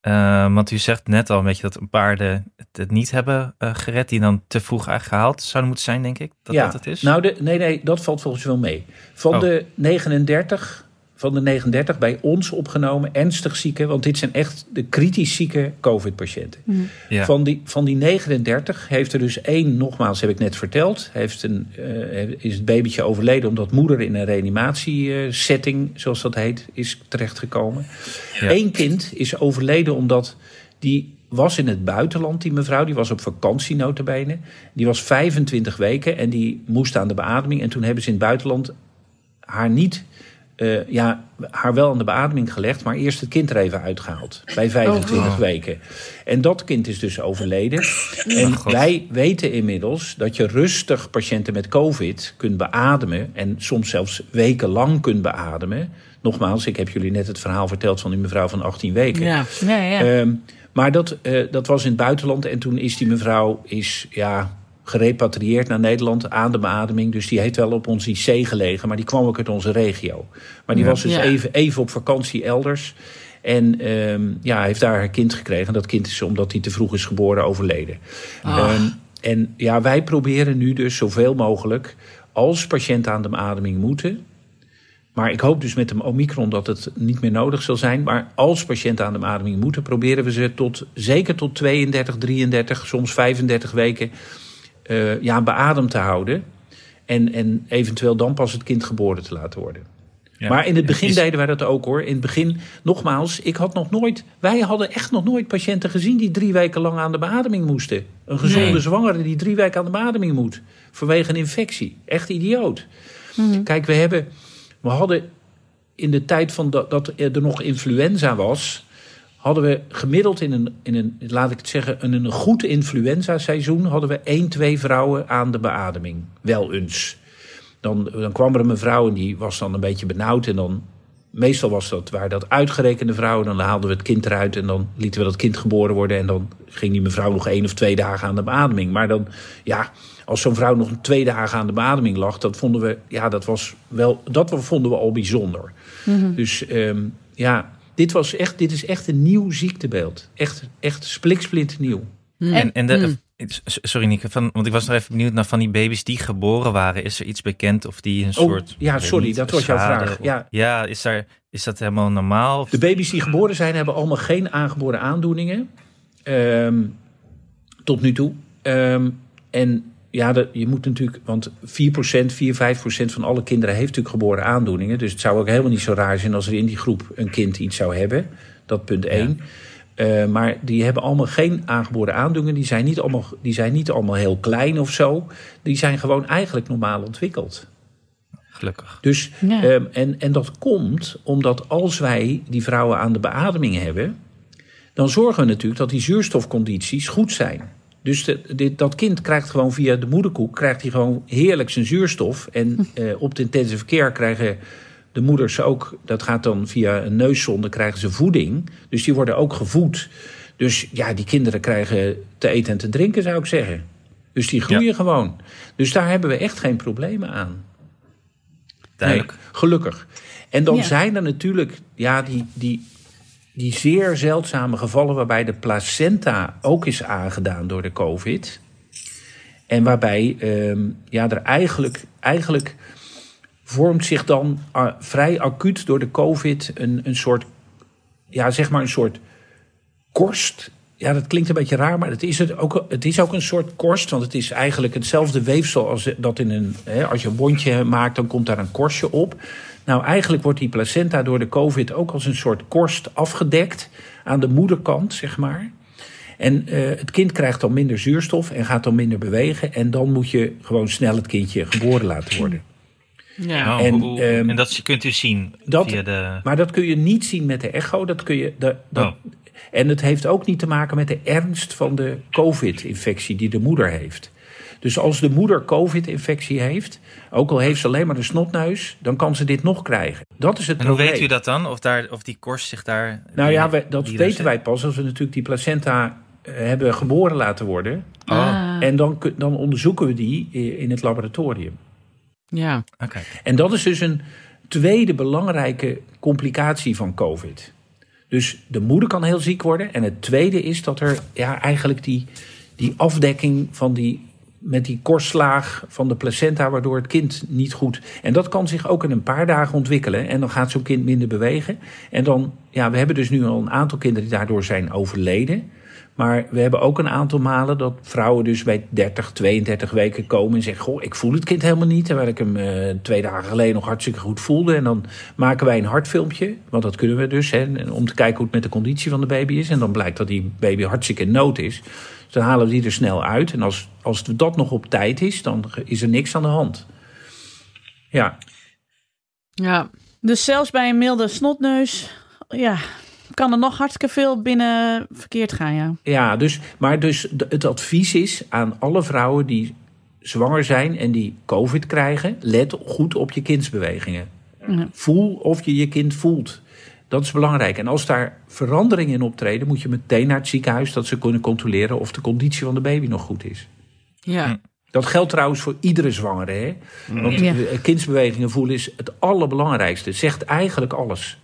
Eh, want u zegt net al een beetje dat een paar de, het, niet hebben eh, gered, die dan te vroeg eigenlijk gehaald zouden moeten zijn, denk ik. Dat ja. dat het is? Nou, de, nee, nee, dat valt volgens mij wel mee. Van Oh. de 39, van de 39 bij ons opgenomen, ernstig zieke, want dit zijn echt de kritisch zieke COVID-patiënten. ja. Van, die, van die 39 heeft er dus één, nogmaals heb ik net verteld, heeft een, eh, is het babytje overleden omdat moeder in een reanimatiesetting, zoals dat heet, is terechtgekomen. Ja. Eén kind is overleden omdat die was in het buitenland, die mevrouw. Die was op vakantie notabene. Die was 25 weken en die moest aan de beademing. En toen hebben ze in het buitenland haar niet... eh, ja, haar wel aan de beademing gelegd, maar eerst het kind er even uitgehaald. Bij 25 weken. En dat kind is dus overleden. En God. wij weten inmiddels dat je rustig patiënten met COVID kunt beademen. En soms zelfs wekenlang kunt beademen. Nogmaals, ik heb jullie net het verhaal verteld van die mevrouw van 18 weken. Ja. ja, ja. Ehm, maar dat, eh, dat was in het buitenland. En toen is die mevrouw is, ja, gerepatrieerd naar Nederland aan de beademing. Dus die heeft wel op ons IC gelegen. Maar die kwam ook uit onze regio. Maar die Ja. was dus Ja. even, even op vakantie elders. En ehm, ja, heeft daar haar kind gekregen. En dat kind is, omdat hij te vroeg is geboren, overleden. Ehm, en ja, wij proberen nu dus zoveel mogelijk... als patiënten aan de beademing moeten... Maar ik hoop dus met de Omicron dat het niet meer nodig zal zijn. Maar als patiënten aan de beademing moeten, proberen we ze tot, zeker tot 32, 33, soms 35 weken eh, ja, beademd te houden. En, en eventueel dan pas het kind geboren te laten worden. Ja. Maar in het begin Is- deden wij dat ook hoor. In het begin, nogmaals, ik had nog nooit. Wij hadden echt nog nooit patiënten gezien die drie weken lang aan de beademing moesten. Een gezonde Nee. zwangere die drie weken aan de beademing moet. Vanwege een infectie. Echt idioot. Kijk, we hebben. We hadden in de tijd van dat, dat er nog influenza was. Hadden we gemiddeld in een, in een, laat ik het zeggen, in een goed influenza-seizoen. hadden we één, twee vrouwen aan de beademing. Wel eens. Dan, dan kwam er een mevrouw en die was dan een beetje benauwd. En dan, meestal was dat, waren dat uitgerekende vrouwen. Dan haalden we het kind eruit en dan lieten we dat kind geboren worden. En dan ging die mevrouw nog één of twee dagen aan de beademing. Maar dan, ja, als zo'n vrouw nog twee dagen aan de beademing lag, dat vonden we, ja, dat was wel, dat vonden we al bijzonder. Dus ehm, ja, dit, was echt, dit is echt een nieuw ziektebeeld. Echt, echt spliksplit nieuw. En, en de, s- Sorry Nieke, van, want ik was nog even benieuwd naar van die baby's die geboren waren. Is er iets bekend of die een soort... ja, sorry, niet, dat was jouw vraag. of- Ja. ja is, daar, is dat helemaal normaal? Of, De baby's die geboren zijn, hebben allemaal geen aangeboren aandoeningen. Ehm, tot nu toe. Ehm, en ja, dat, je moet natuurlijk, want 4%, 4, 5% van alle kinderen heeft natuurlijk geboren aandoeningen. Dus het zou ook helemaal niet zo raar zijn als er in die groep een kind iets zou hebben. Dat punt 1. maar die hebben allemaal geen aangeboren aandoeningen. Die zijn, niet allemaal, die zijn niet allemaal heel klein of zo. Die zijn gewoon eigenlijk normaal ontwikkeld. gelukkig. Dus, Ja. ehm, en, en dat komt omdat als wij die vrouwen aan de beademing hebben, dan zorgen we natuurlijk dat die zuurstofcondities goed zijn. Dus de, dat kind krijgt gewoon via de moederkoek krijgt hij gewoon heerlijk zijn zuurstof. En eh, op de intensive care krijgen de moeders ook, dat gaat dan via een neuszonde, krijgen ze voeding. Dus die worden ook gevoed. Dus ja, die kinderen krijgen te eten en te drinken, zou ik zeggen. Dus die groeien Ja. gewoon. Dus daar hebben we echt geen problemen aan. Duidelijk. Nee, gelukkig. En dan Ja. zijn er natuurlijk ja, die, die, die zeer zeldzame gevallen waarbij de placenta ook is aangedaan door de COVID. En waarbij ehm, ja, er eigenlijk, eigenlijk vormt zich dan vrij acuut door de COVID een, een soort, ja, zeg maar een soort korst. Ja, dat klinkt een beetje raar, maar het is, het ook, het is ook een soort korst. Want het is eigenlijk hetzelfde weefsel als dat in een. Hè, als je een wondje maakt, dan komt daar een korstje op. Nou, eigenlijk wordt die placenta door de COVID ook als een soort korst afgedekt aan de moederkant, zeg maar. En uh, het kind krijgt dan minder zuurstof en gaat dan minder bewegen. En dan moet je gewoon snel het kindje geboren laten worden. Ja. Oh, en, um, en, dat kunt u zien dat, via de... Maar dat kun je niet zien met de echo. Dat kun je, dat, dat, oh. En het heeft ook niet te maken met de ernst van de COVID-infectie die de moeder heeft. Dus als de moeder COVID-infectie heeft, ook al heeft ze alleen maar de snotneus, dan kan ze dit nog krijgen. Dat is het en probleem. hoe weet u dat dan? Of, daar, of die korst zich daar. Nou ja, we, dat weten wij pas als we natuurlijk die placenta uh, hebben geboren laten worden. Ah. En dan, dan onderzoeken we die in het laboratorium. Ja. Okay. En dat is dus een tweede belangrijke complicatie van COVID. Dus de moeder kan heel ziek worden. En het tweede is dat er ja, eigenlijk die, die afdekking van die, met die korstlaag van de placenta, waardoor het kind niet goed. En dat kan zich ook in een paar dagen ontwikkelen. En dan gaat zo'n kind minder bewegen. En dan, ja, we hebben dus nu al een aantal kinderen die daardoor zijn overleden. Maar we hebben ook een aantal malen dat vrouwen dus bij 30, 32 weken komen en zeggen: Goh, ik voel het kind helemaal niet. Terwijl ik hem uh, twee dagen geleden nog hartstikke goed voelde. En dan maken wij een hartfilmpje, want dat kunnen we dus, hè, om te kijken hoe het met de conditie van de baby is. En dan blijkt dat die baby hartstikke in nood is. Dus dan halen we die er snel uit. En als, als dat nog op tijd is, dan is er niks aan de hand. Ja. Ja. Dus zelfs bij een milde snotneus, ja, kan er nog hartstikke veel binnen verkeerd gaan, ja. Ja, dus, maar dus het advies is aan alle vrouwen die zwanger zijn en die COVID krijgen: let goed op je kindsbewegingen. Ja. Voel of je je kind voelt. Dat is belangrijk. En als daar veranderingen in optreden, moet je meteen naar het ziekenhuis dat ze kunnen controleren of de conditie van de baby nog goed is. Ja. Dat geldt trouwens voor iedere zwangere. Hè? Want Ja. eh, kindsbewegingen voelen is het allerbelangrijkste. Het zegt eigenlijk alles.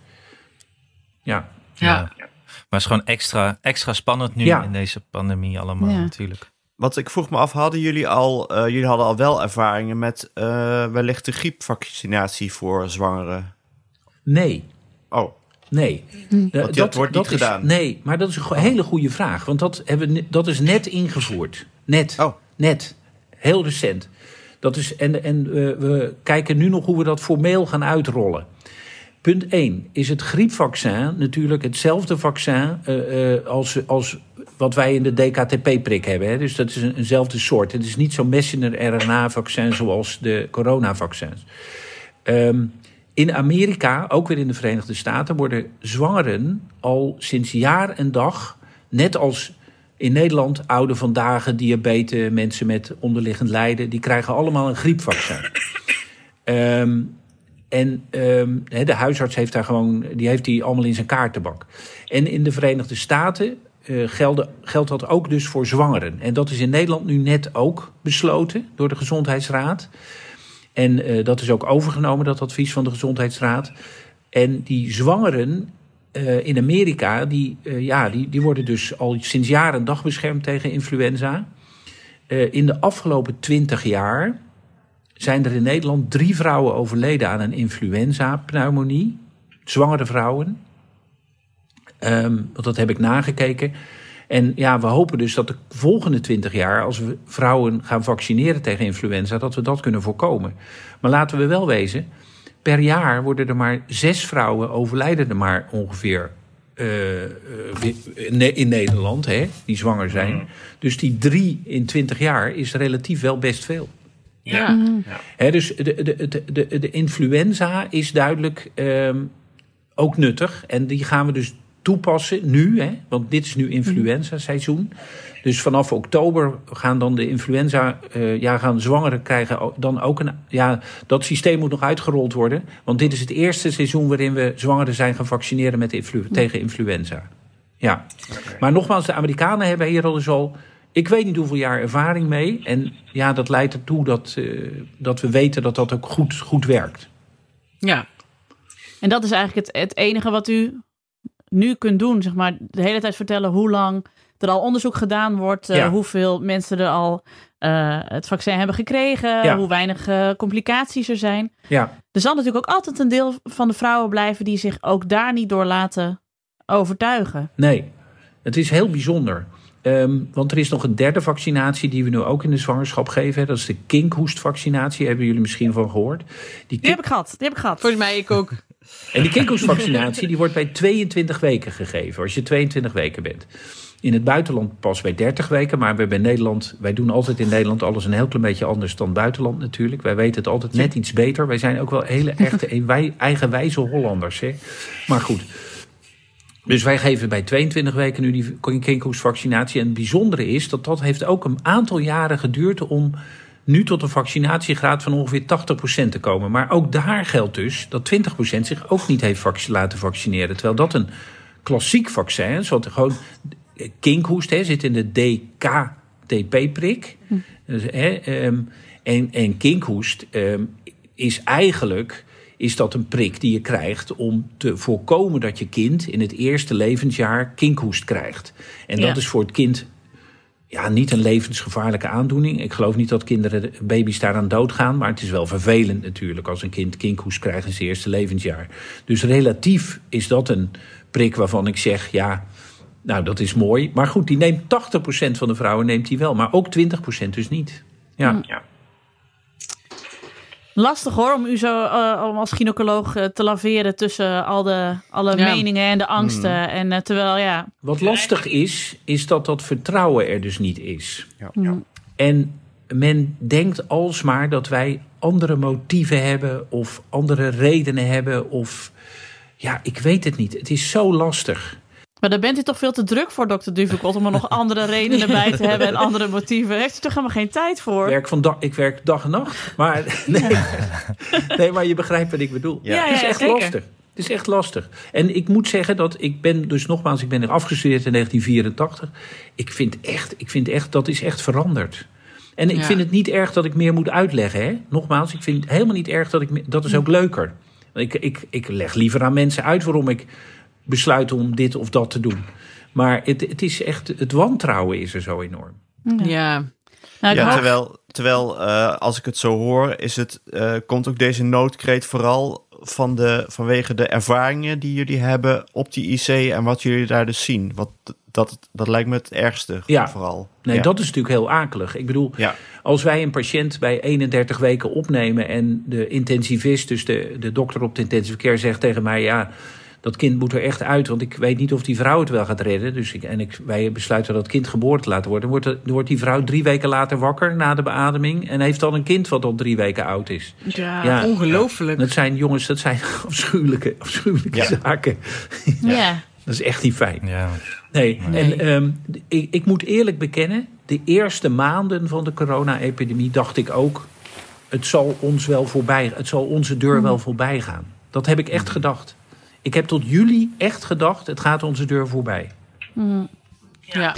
Ja. Ja. Maar het is gewoon extra, extra spannend nu Ja. in deze pandemie allemaal Ja. natuurlijk. Wat ik vroeg me af, hadden jullie al, eh, jullie hadden al wel ervaringen met eh, wellicht de griepvaccinatie voor zwangeren? Nee. Oh, Nee. Hm. Eh, dat wordt niet is- gedaan. Nee, maar dat is een go- hele goede vraag. Want dat, hebben, dat is net ingevoerd. Net. Oh. Net. Heel recent. Dat is, en en eh, we kijken nu nog hoe we dat formeel gaan uitrollen. Punt 1 is het griepvaccin natuurlijk hetzelfde vaccin eh, eh, als, als wat wij in de DKTP-prik hebben. Hè. Dus dat is een, eenzelfde soort. Het is niet zo'n messenger-RNA-vaccin zoals de coronavaccins. Ehm, in Amerika, ook weer in de Verenigde Staten, worden zwangeren al sinds jaar en dag, net als in Nederland, oude vandaag, diabetes, mensen met onderliggend lijden, die krijgen allemaal een griepvaccin. Ehm, en ehm, de huisarts heeft daar gewoon, die heeft die allemaal in zijn kaartenbak. En in de Verenigde Staten eh, geldt dat ook dus voor zwangeren. En dat is in Nederland nu net ook besloten door de Gezondheidsraad. En eh, dat is ook overgenomen, dat advies van de Gezondheidsraad. En die zwangeren eh, in Amerika, die, eh, ja, die, die worden dus al sinds jaren en dag beschermd tegen influenza. In de afgelopen twintig jaar zijn er in Nederland drie vrouwen overleden aan een influenza-pneumonie. Zwangere vrouwen. Ehm, want dat heb ik nagekeken. En ja, we hopen dus dat de volgende twintig jaar, als we vrouwen gaan vaccineren tegen influenza, dat we dat kunnen voorkomen. Maar laten we wel wezen, per jaar worden er maar zes vrouwen overlijden er maar ongeveer eh, eh, in Nederland, hè, die zwanger zijn. Dus die drie in twintig jaar is relatief wel best veel. Ja. Hè, dus de, de, de, de, de influenza is duidelijk ehm, ook nuttig. En die gaan we dus toepassen nu. Hè, want dit is nu influenza-seizoen. Dus vanaf oktober gaan dan de influenza... eh, ja, gaan zwangeren krijgen dan ook een... Ja, dat systeem moet nog uitgerold worden. Want dit is het eerste seizoen waarin we zwangeren zijn gaan vaccineren met influ- tegen influenza. Ja. Maar nogmaals, de Amerikanen hebben hier al dus al... Ik weet niet hoeveel jaar ervaring mee. En ja, dat leidt ertoe dat, eh, dat we weten dat dat ook goed, goed werkt. Ja. En dat is eigenlijk het, het enige wat u nu kunt doen, zeg maar. De hele tijd vertellen hoe lang er al onderzoek gedaan wordt. eh. Hoeveel mensen er al eh, het vaccin hebben gekregen. Ja. Hoe weinig eh, complicaties er zijn. Ja, Er zal natuurlijk ook altijd een deel van de vrouwen blijven die zich ook daar niet door laten overtuigen. nee. Het is heel bijzonder. Ehm, want er is nog een derde vaccinatie die we nu ook in de zwangerschap geven. Dat is de kinkhoestvaccinatie. Hebben jullie misschien van gehoord? Die heb ik gehad. Die heb ik gehad. Volgens mij ik ook. En die kinkhoestvaccinatie die wordt bij 22 weken gegeven. Als je 22 weken bent. In het buitenland pas bij 30 weken. Maar we hebben in Nederland, wij doen altijd in Nederland alles een heel klein beetje anders dan buitenland natuurlijk. Wij weten het altijd net iets beter. Wij zijn ook wel hele echte wij, eigenwijze Hollanders. Hè? Maar goed. Dus wij geven bij 22 weken nu die kinkhoestvaccinatie. En het bijzondere is dat dat heeft ook een aantal jaren geduurd om nu tot een vaccinatiegraad van ongeveer 80% te komen. Maar ook daar geldt dus dat 20% zich ook niet heeft laten vaccineren. Terwijl dat een klassiek vaccin is, wat gewoon kinkhoest hè, zit in de DKTP-prik. Hm. Dus, ehm, en, en kinkhoest ehm, is eigenlijk is dat een prik die je krijgt om te voorkomen dat je kind in het eerste levensjaar kinkhoest krijgt. En dat is voor het kind ja, niet een levensgevaarlijke aandoening. Ik geloof niet dat kinderen, baby's daaraan doodgaan. Maar het is wel vervelend natuurlijk als een kind kinkhoest krijgt in zijn eerste levensjaar. Dus relatief is dat een prik waarvan ik zeg, ja, nou dat is mooi. Maar goed, die neemt 80% van de vrouwen neemt die wel. Maar ook 20% dus niet. Ja. Mm. ja. Lastig hoor, om u zo uh, om als gynaecoloog uh, te laveren tussen al de, alle meningen en de angsten. Mm. En uh, terwijl, ja. Wat lastig is, is dat dat vertrouwen er dus niet is. Ja. Mm. En men denkt alsmaar dat wij andere motieven hebben of andere redenen hebben. Of ja, ik weet het niet. Het is zo lastig. Maar daar bent u toch veel te druk voor, dokter Duvekot, om er nog andere redenen bij te hebben en andere motieven. Heeft u toch helemaal geen tijd voor? Ik werk, van dag, ik werk dag en nacht. Maar, nee, nee, maar je begrijpt wat ik bedoel. Ja. het is echt lastig. Het is echt lastig. En ik moet zeggen dat ik ben dus nogmaals, ik ben er afgestudeerd in 1984. Ik vind echt, ik vind echt, dat is echt veranderd. En ik vind het niet erg dat ik meer moet uitleggen. Hè? Nogmaals, ik vind het helemaal niet erg dat ik. Dat is ook leuker. Ik, ik, ik leg liever aan mensen uit waarom ik besluiten om dit of dat te doen. Maar het, het is echt, het wantrouwen is er zo enorm. Ja. Nou, ja, terwijl, terwijl uh, als ik het zo hoor, is het, uh, komt ook deze noodkreet vooral van de, vanwege de ervaringen die jullie hebben op die IC en wat jullie daar dus zien. Wat, dat, dat lijkt me het ergste ja. vooral. Nee, dat is natuurlijk heel akelig. Ik bedoel, ja. als wij een patiënt bij 31 weken opnemen en de intensivist, dus de, de dokter op de intensive care, zegt tegen mij: ja dat kind moet er echt uit, want ik weet niet of die vrouw het wel gaat redden. Dus ik, en ik, wij besluiten dat kind geboren te laten worden. Dan wordt, wordt die vrouw drie weken later wakker na de beademing en heeft dan een kind wat al drie weken oud is. Ja, ongelooflijk. Dat zijn jongens, dat zijn afschuwelijke, afschuwelijke zaken. Ja. Dat is echt niet fijn. Ja. Nee, en ehm, ik, ik moet eerlijk bekennen, de eerste maanden van de corona-epidemie dacht ik ook, het zal ons wel voorbij, het zal onze deur wel voorbij gaan. Dat heb ik echt gedacht. Ik heb tot juli echt gedacht, het gaat onze deur voorbij. Mm. Ja.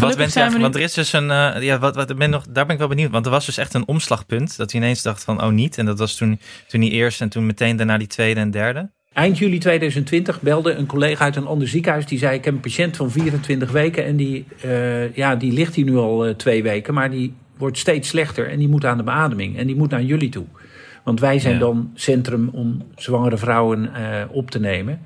Wat bent je, want er is dus een, uh, ja, wat, wat, ben nog, daar ben ik wel benieuwd. Want er was dus echt een omslagpunt. Dat hij ineens dacht van, oh niet. En dat was toen, toen die eerste en toen meteen daarna die tweede en derde. Eind juli 2020 belde een collega uit een ander ziekenhuis. Die zei, ik heb een patiënt van 24 weken. En die, uh, ja, die ligt hier nu al uh, twee weken. Maar die wordt steeds slechter. En die moet aan de beademing. En die moet naar jullie toe. Want wij zijn dan centrum om zwangere vrouwen uh, op te nemen.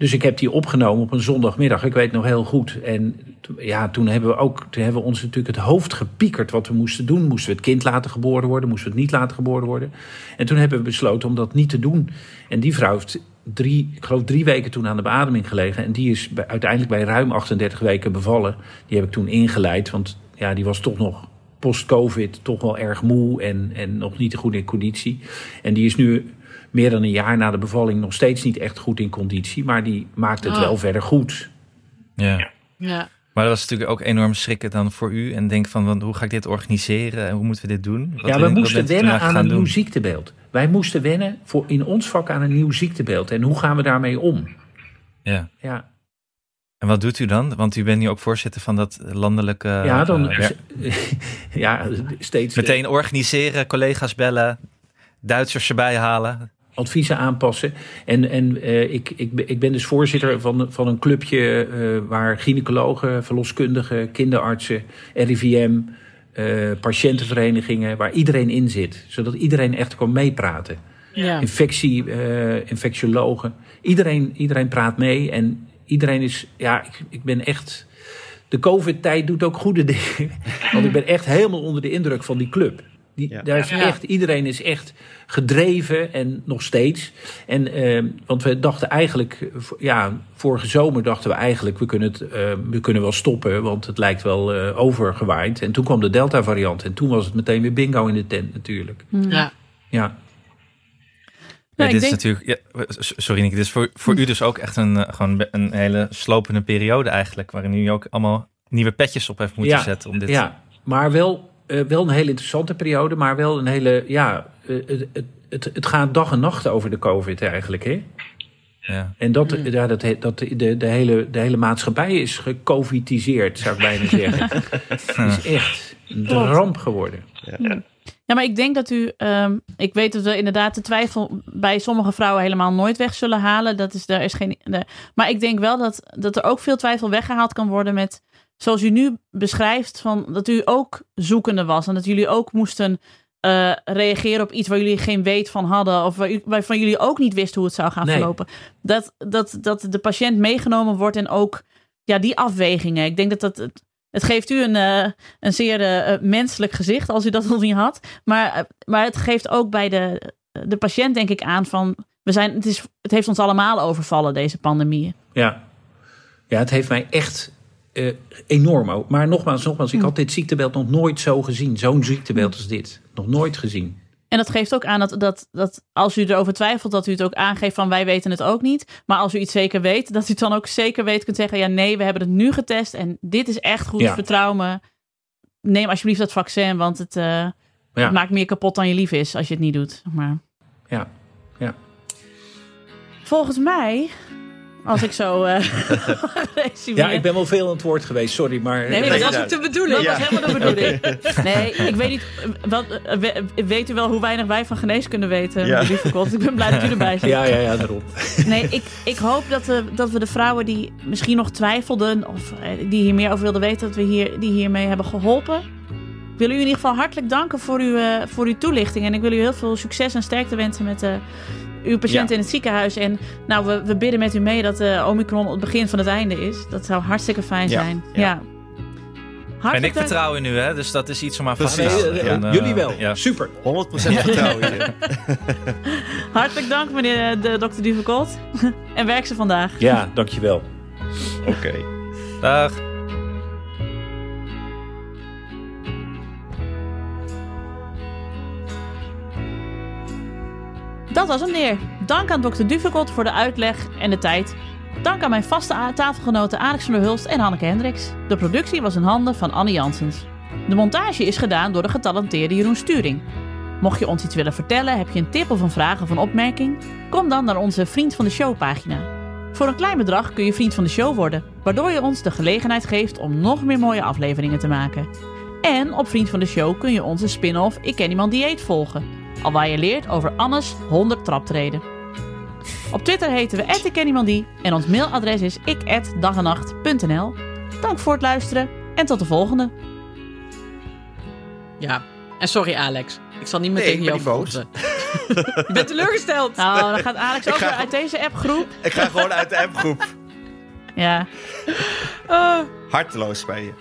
Dus ik heb die opgenomen op een zondagmiddag. Ik weet nog heel goed. En ja, toen hebben we ook toen hebben we ons natuurlijk het hoofd gepiekerd wat we moesten doen. Moesten we het kind laten geboren worden? Moesten we het niet laten geboren worden? En toen hebben we besloten om dat niet te doen. En die vrouw heeft drie, ik geloof drie weken toen aan de beademing gelegen. En die is uiteindelijk bij ruim 38 weken bevallen. Die heb ik toen ingeleid, want ja, die was toch nog post-COVID toch wel erg moe en, en nog niet goed in conditie. En die is nu meer dan een jaar na de bevalling nog steeds niet echt goed in conditie. Maar die maakt het oh. wel verder goed. Ja. ja. Maar dat was natuurlijk ook enorm schrikken dan voor u. En denk van, hoe ga ik dit organiseren en hoe moeten we dit doen? Wat ja, we moesten wennen aan een nieuw ziektebeeld. Wij moesten wennen voor in ons vak aan een nieuw ziektebeeld. En hoe gaan we daarmee om? Ja. ja. En wat doet u dan? Want u bent nu ook voorzitter van dat landelijke. Ja, dan. Uh, ja, steeds. Meteen organiseren, collega's bellen, Duitsers erbij halen. Adviezen aanpassen. En, en uh, ik, ik, ik ben dus voorzitter van, van een clubje uh, waar gynaecologen, verloskundigen, kinderartsen, RIVM, patiëntenverenigingen, waar iedereen in zit. Zodat iedereen echt kan meepraten. Ja. Infectie, infectiologen. Iedereen, iedereen praat mee. En iedereen is, ja, ik, ik ben echt. De COVID-tijd doet ook goede dingen. Want ik ben echt helemaal onder de indruk van die club. Die, Ja. Daar is Ja. echt, iedereen is echt gedreven en nog steeds. En, eh, want we dachten eigenlijk, ja, vorige zomer dachten we eigenlijk, we kunnen, het, eh, we kunnen wel stoppen, want het lijkt wel eh, overgewaaid. En toen kwam de Delta-variant en toen was het meteen weer bingo in de tent natuurlijk. Ja. Ja, Ja, dit denk- is natuurlijk, ja, sorry Nick, dit is voor, voor u dus ook echt een, eh, gewoon een hele slopende periode eigenlijk. Waarin u ook allemaal nieuwe petjes op heeft moeten Ja, zetten. Om dit ja maar wel, eh, wel een hele interessante periode, maar wel een hele, ja, eh, het, het, het, het gaat dag en nacht over de COVID eigenlijk, hè? ja. En dat, ja, dat, dat de, de, hele, de hele maatschappij is gecovidiseerd, zou ik bijna zeggen. Het is echt een Klopt. ramp geworden. Ja, maar ik denk dat u. ehm, ik weet dat we inderdaad de twijfel bij sommige vrouwen helemaal nooit weg zullen halen. Dat is, daar is geen. de- maar ik denk wel dat, dat er ook veel twijfel weggehaald kan worden met. Zoals u nu beschrijft, van dat u ook zoekende was. En dat jullie ook moesten eh, reageren op iets waar jullie geen weet van hadden. Of waar waarvan jullie ook niet wisten hoe het zou gaan Nee. verlopen. Dat, dat, dat de patiënt meegenomen wordt en ook ja, die afwegingen. Ik denk dat dat. Het, geeft u een, eh, een zeer eh, eh, menselijk gezicht als u dat nog niet had. Maar, maar het geeft ook bij de, de patiënt, denk ik, aan van. We zijn, het, is, het heeft ons allemaal overvallen, deze pandemie. Ja, ja het heeft mij echt enorm. Maar nogmaals, nogmaals, ik had dit ziektebeeld nog nooit zo gezien. Zo'n ziektebeeld als dit. Nog nooit gezien. En dat geeft ook aan dat, dat, dat als u erover twijfelt, dat u het ook aangeeft van wij weten het ook niet. Maar als u iets zeker weet, dat u het dan ook zeker weet kunt zeggen: ja, nee, we hebben het nu getest en dit is echt goed. Ja. Vertrouw me. Neem alsjeblieft dat vaccin, want het, eh, Ja. het maakt meer kapot dan je lief is als je het niet doet. Maar Ja, ja. volgens mij, als ik zo. eh ja, ik ben wel veel aan het woord geweest, sorry. Maar Nee, maar Dat dat was ook de bedoeling. Dat Ja. was helemaal de bedoeling. Nee, ik weet niet. Wat, eh, we- weet u wel hoe weinig wij van geneeskunde weten? Ja. Ik ben blij dat u erbij zit. ja, ja, ja, daarom. Nee, ik, ik hoop dat we, dat we de vrouwen die misschien nog twijfelden. of eh, die hier meer over wilden weten. dat we hier, die hiermee hebben geholpen. Ik wil u in ieder geval hartelijk danken voor uw, eh, voor uw toelichting. En ik wil u heel veel succes en sterkte wensen met eh, uw patiënt Ja. in het ziekenhuis. En nou, we, we bidden met u mee dat eh, Omicron het begin van het einde is. Dat zou hartstikke fijn Ja, zijn. ja. Ja. En Hartelijk ik vertrouw in u, hè? dus dat is iets om aan vast te houden. Eh, jullie wel. Ja. Super. 100% vertrouwen hierin. Hartelijk dank, meneer eh, de dokter Duvekot. en werk ze vandaag. Ja, dankjewel. Oké. Dag. Dat was hem weer. Dank aan dokter Duvekot voor de uitleg en de tijd. Dank aan mijn vaste tafelgenoten Alexander Hulst en Hanneke Hendricks. De productie was in handen van Anne Janssens. De montage is gedaan door de getalenteerde Jeroen Sturing. Mocht je ons iets willen vertellen, heb je een tip of een vraag of een opmerking? Kom dan naar onze Vriend van de Show pagina. Voor een klein bedrag kun je Vriend van de Show worden, waardoor je ons de gelegenheid geeft om nog meer mooie afleveringen te maken. En op Vriend van de Show kun je onze spin-off Ik Ken Iemand Dieet volgen. Al waar je leert over Annes 100 traptreden. Op Twitter heten we @ikkenniemandie en ons mailadres is ik@dagenacht.nl. Dank voor het luisteren en tot de volgende. Ja. En sorry Alex. Ik zal niet meer Nee, tegen ik jou ben vochten. Je bent teleurgesteld. Nou, dan gaat Alex Ik ook ga weer uit deze appgroep. Ik ga gewoon uit de appgroep. Ja. Ah. Harteloos bij je.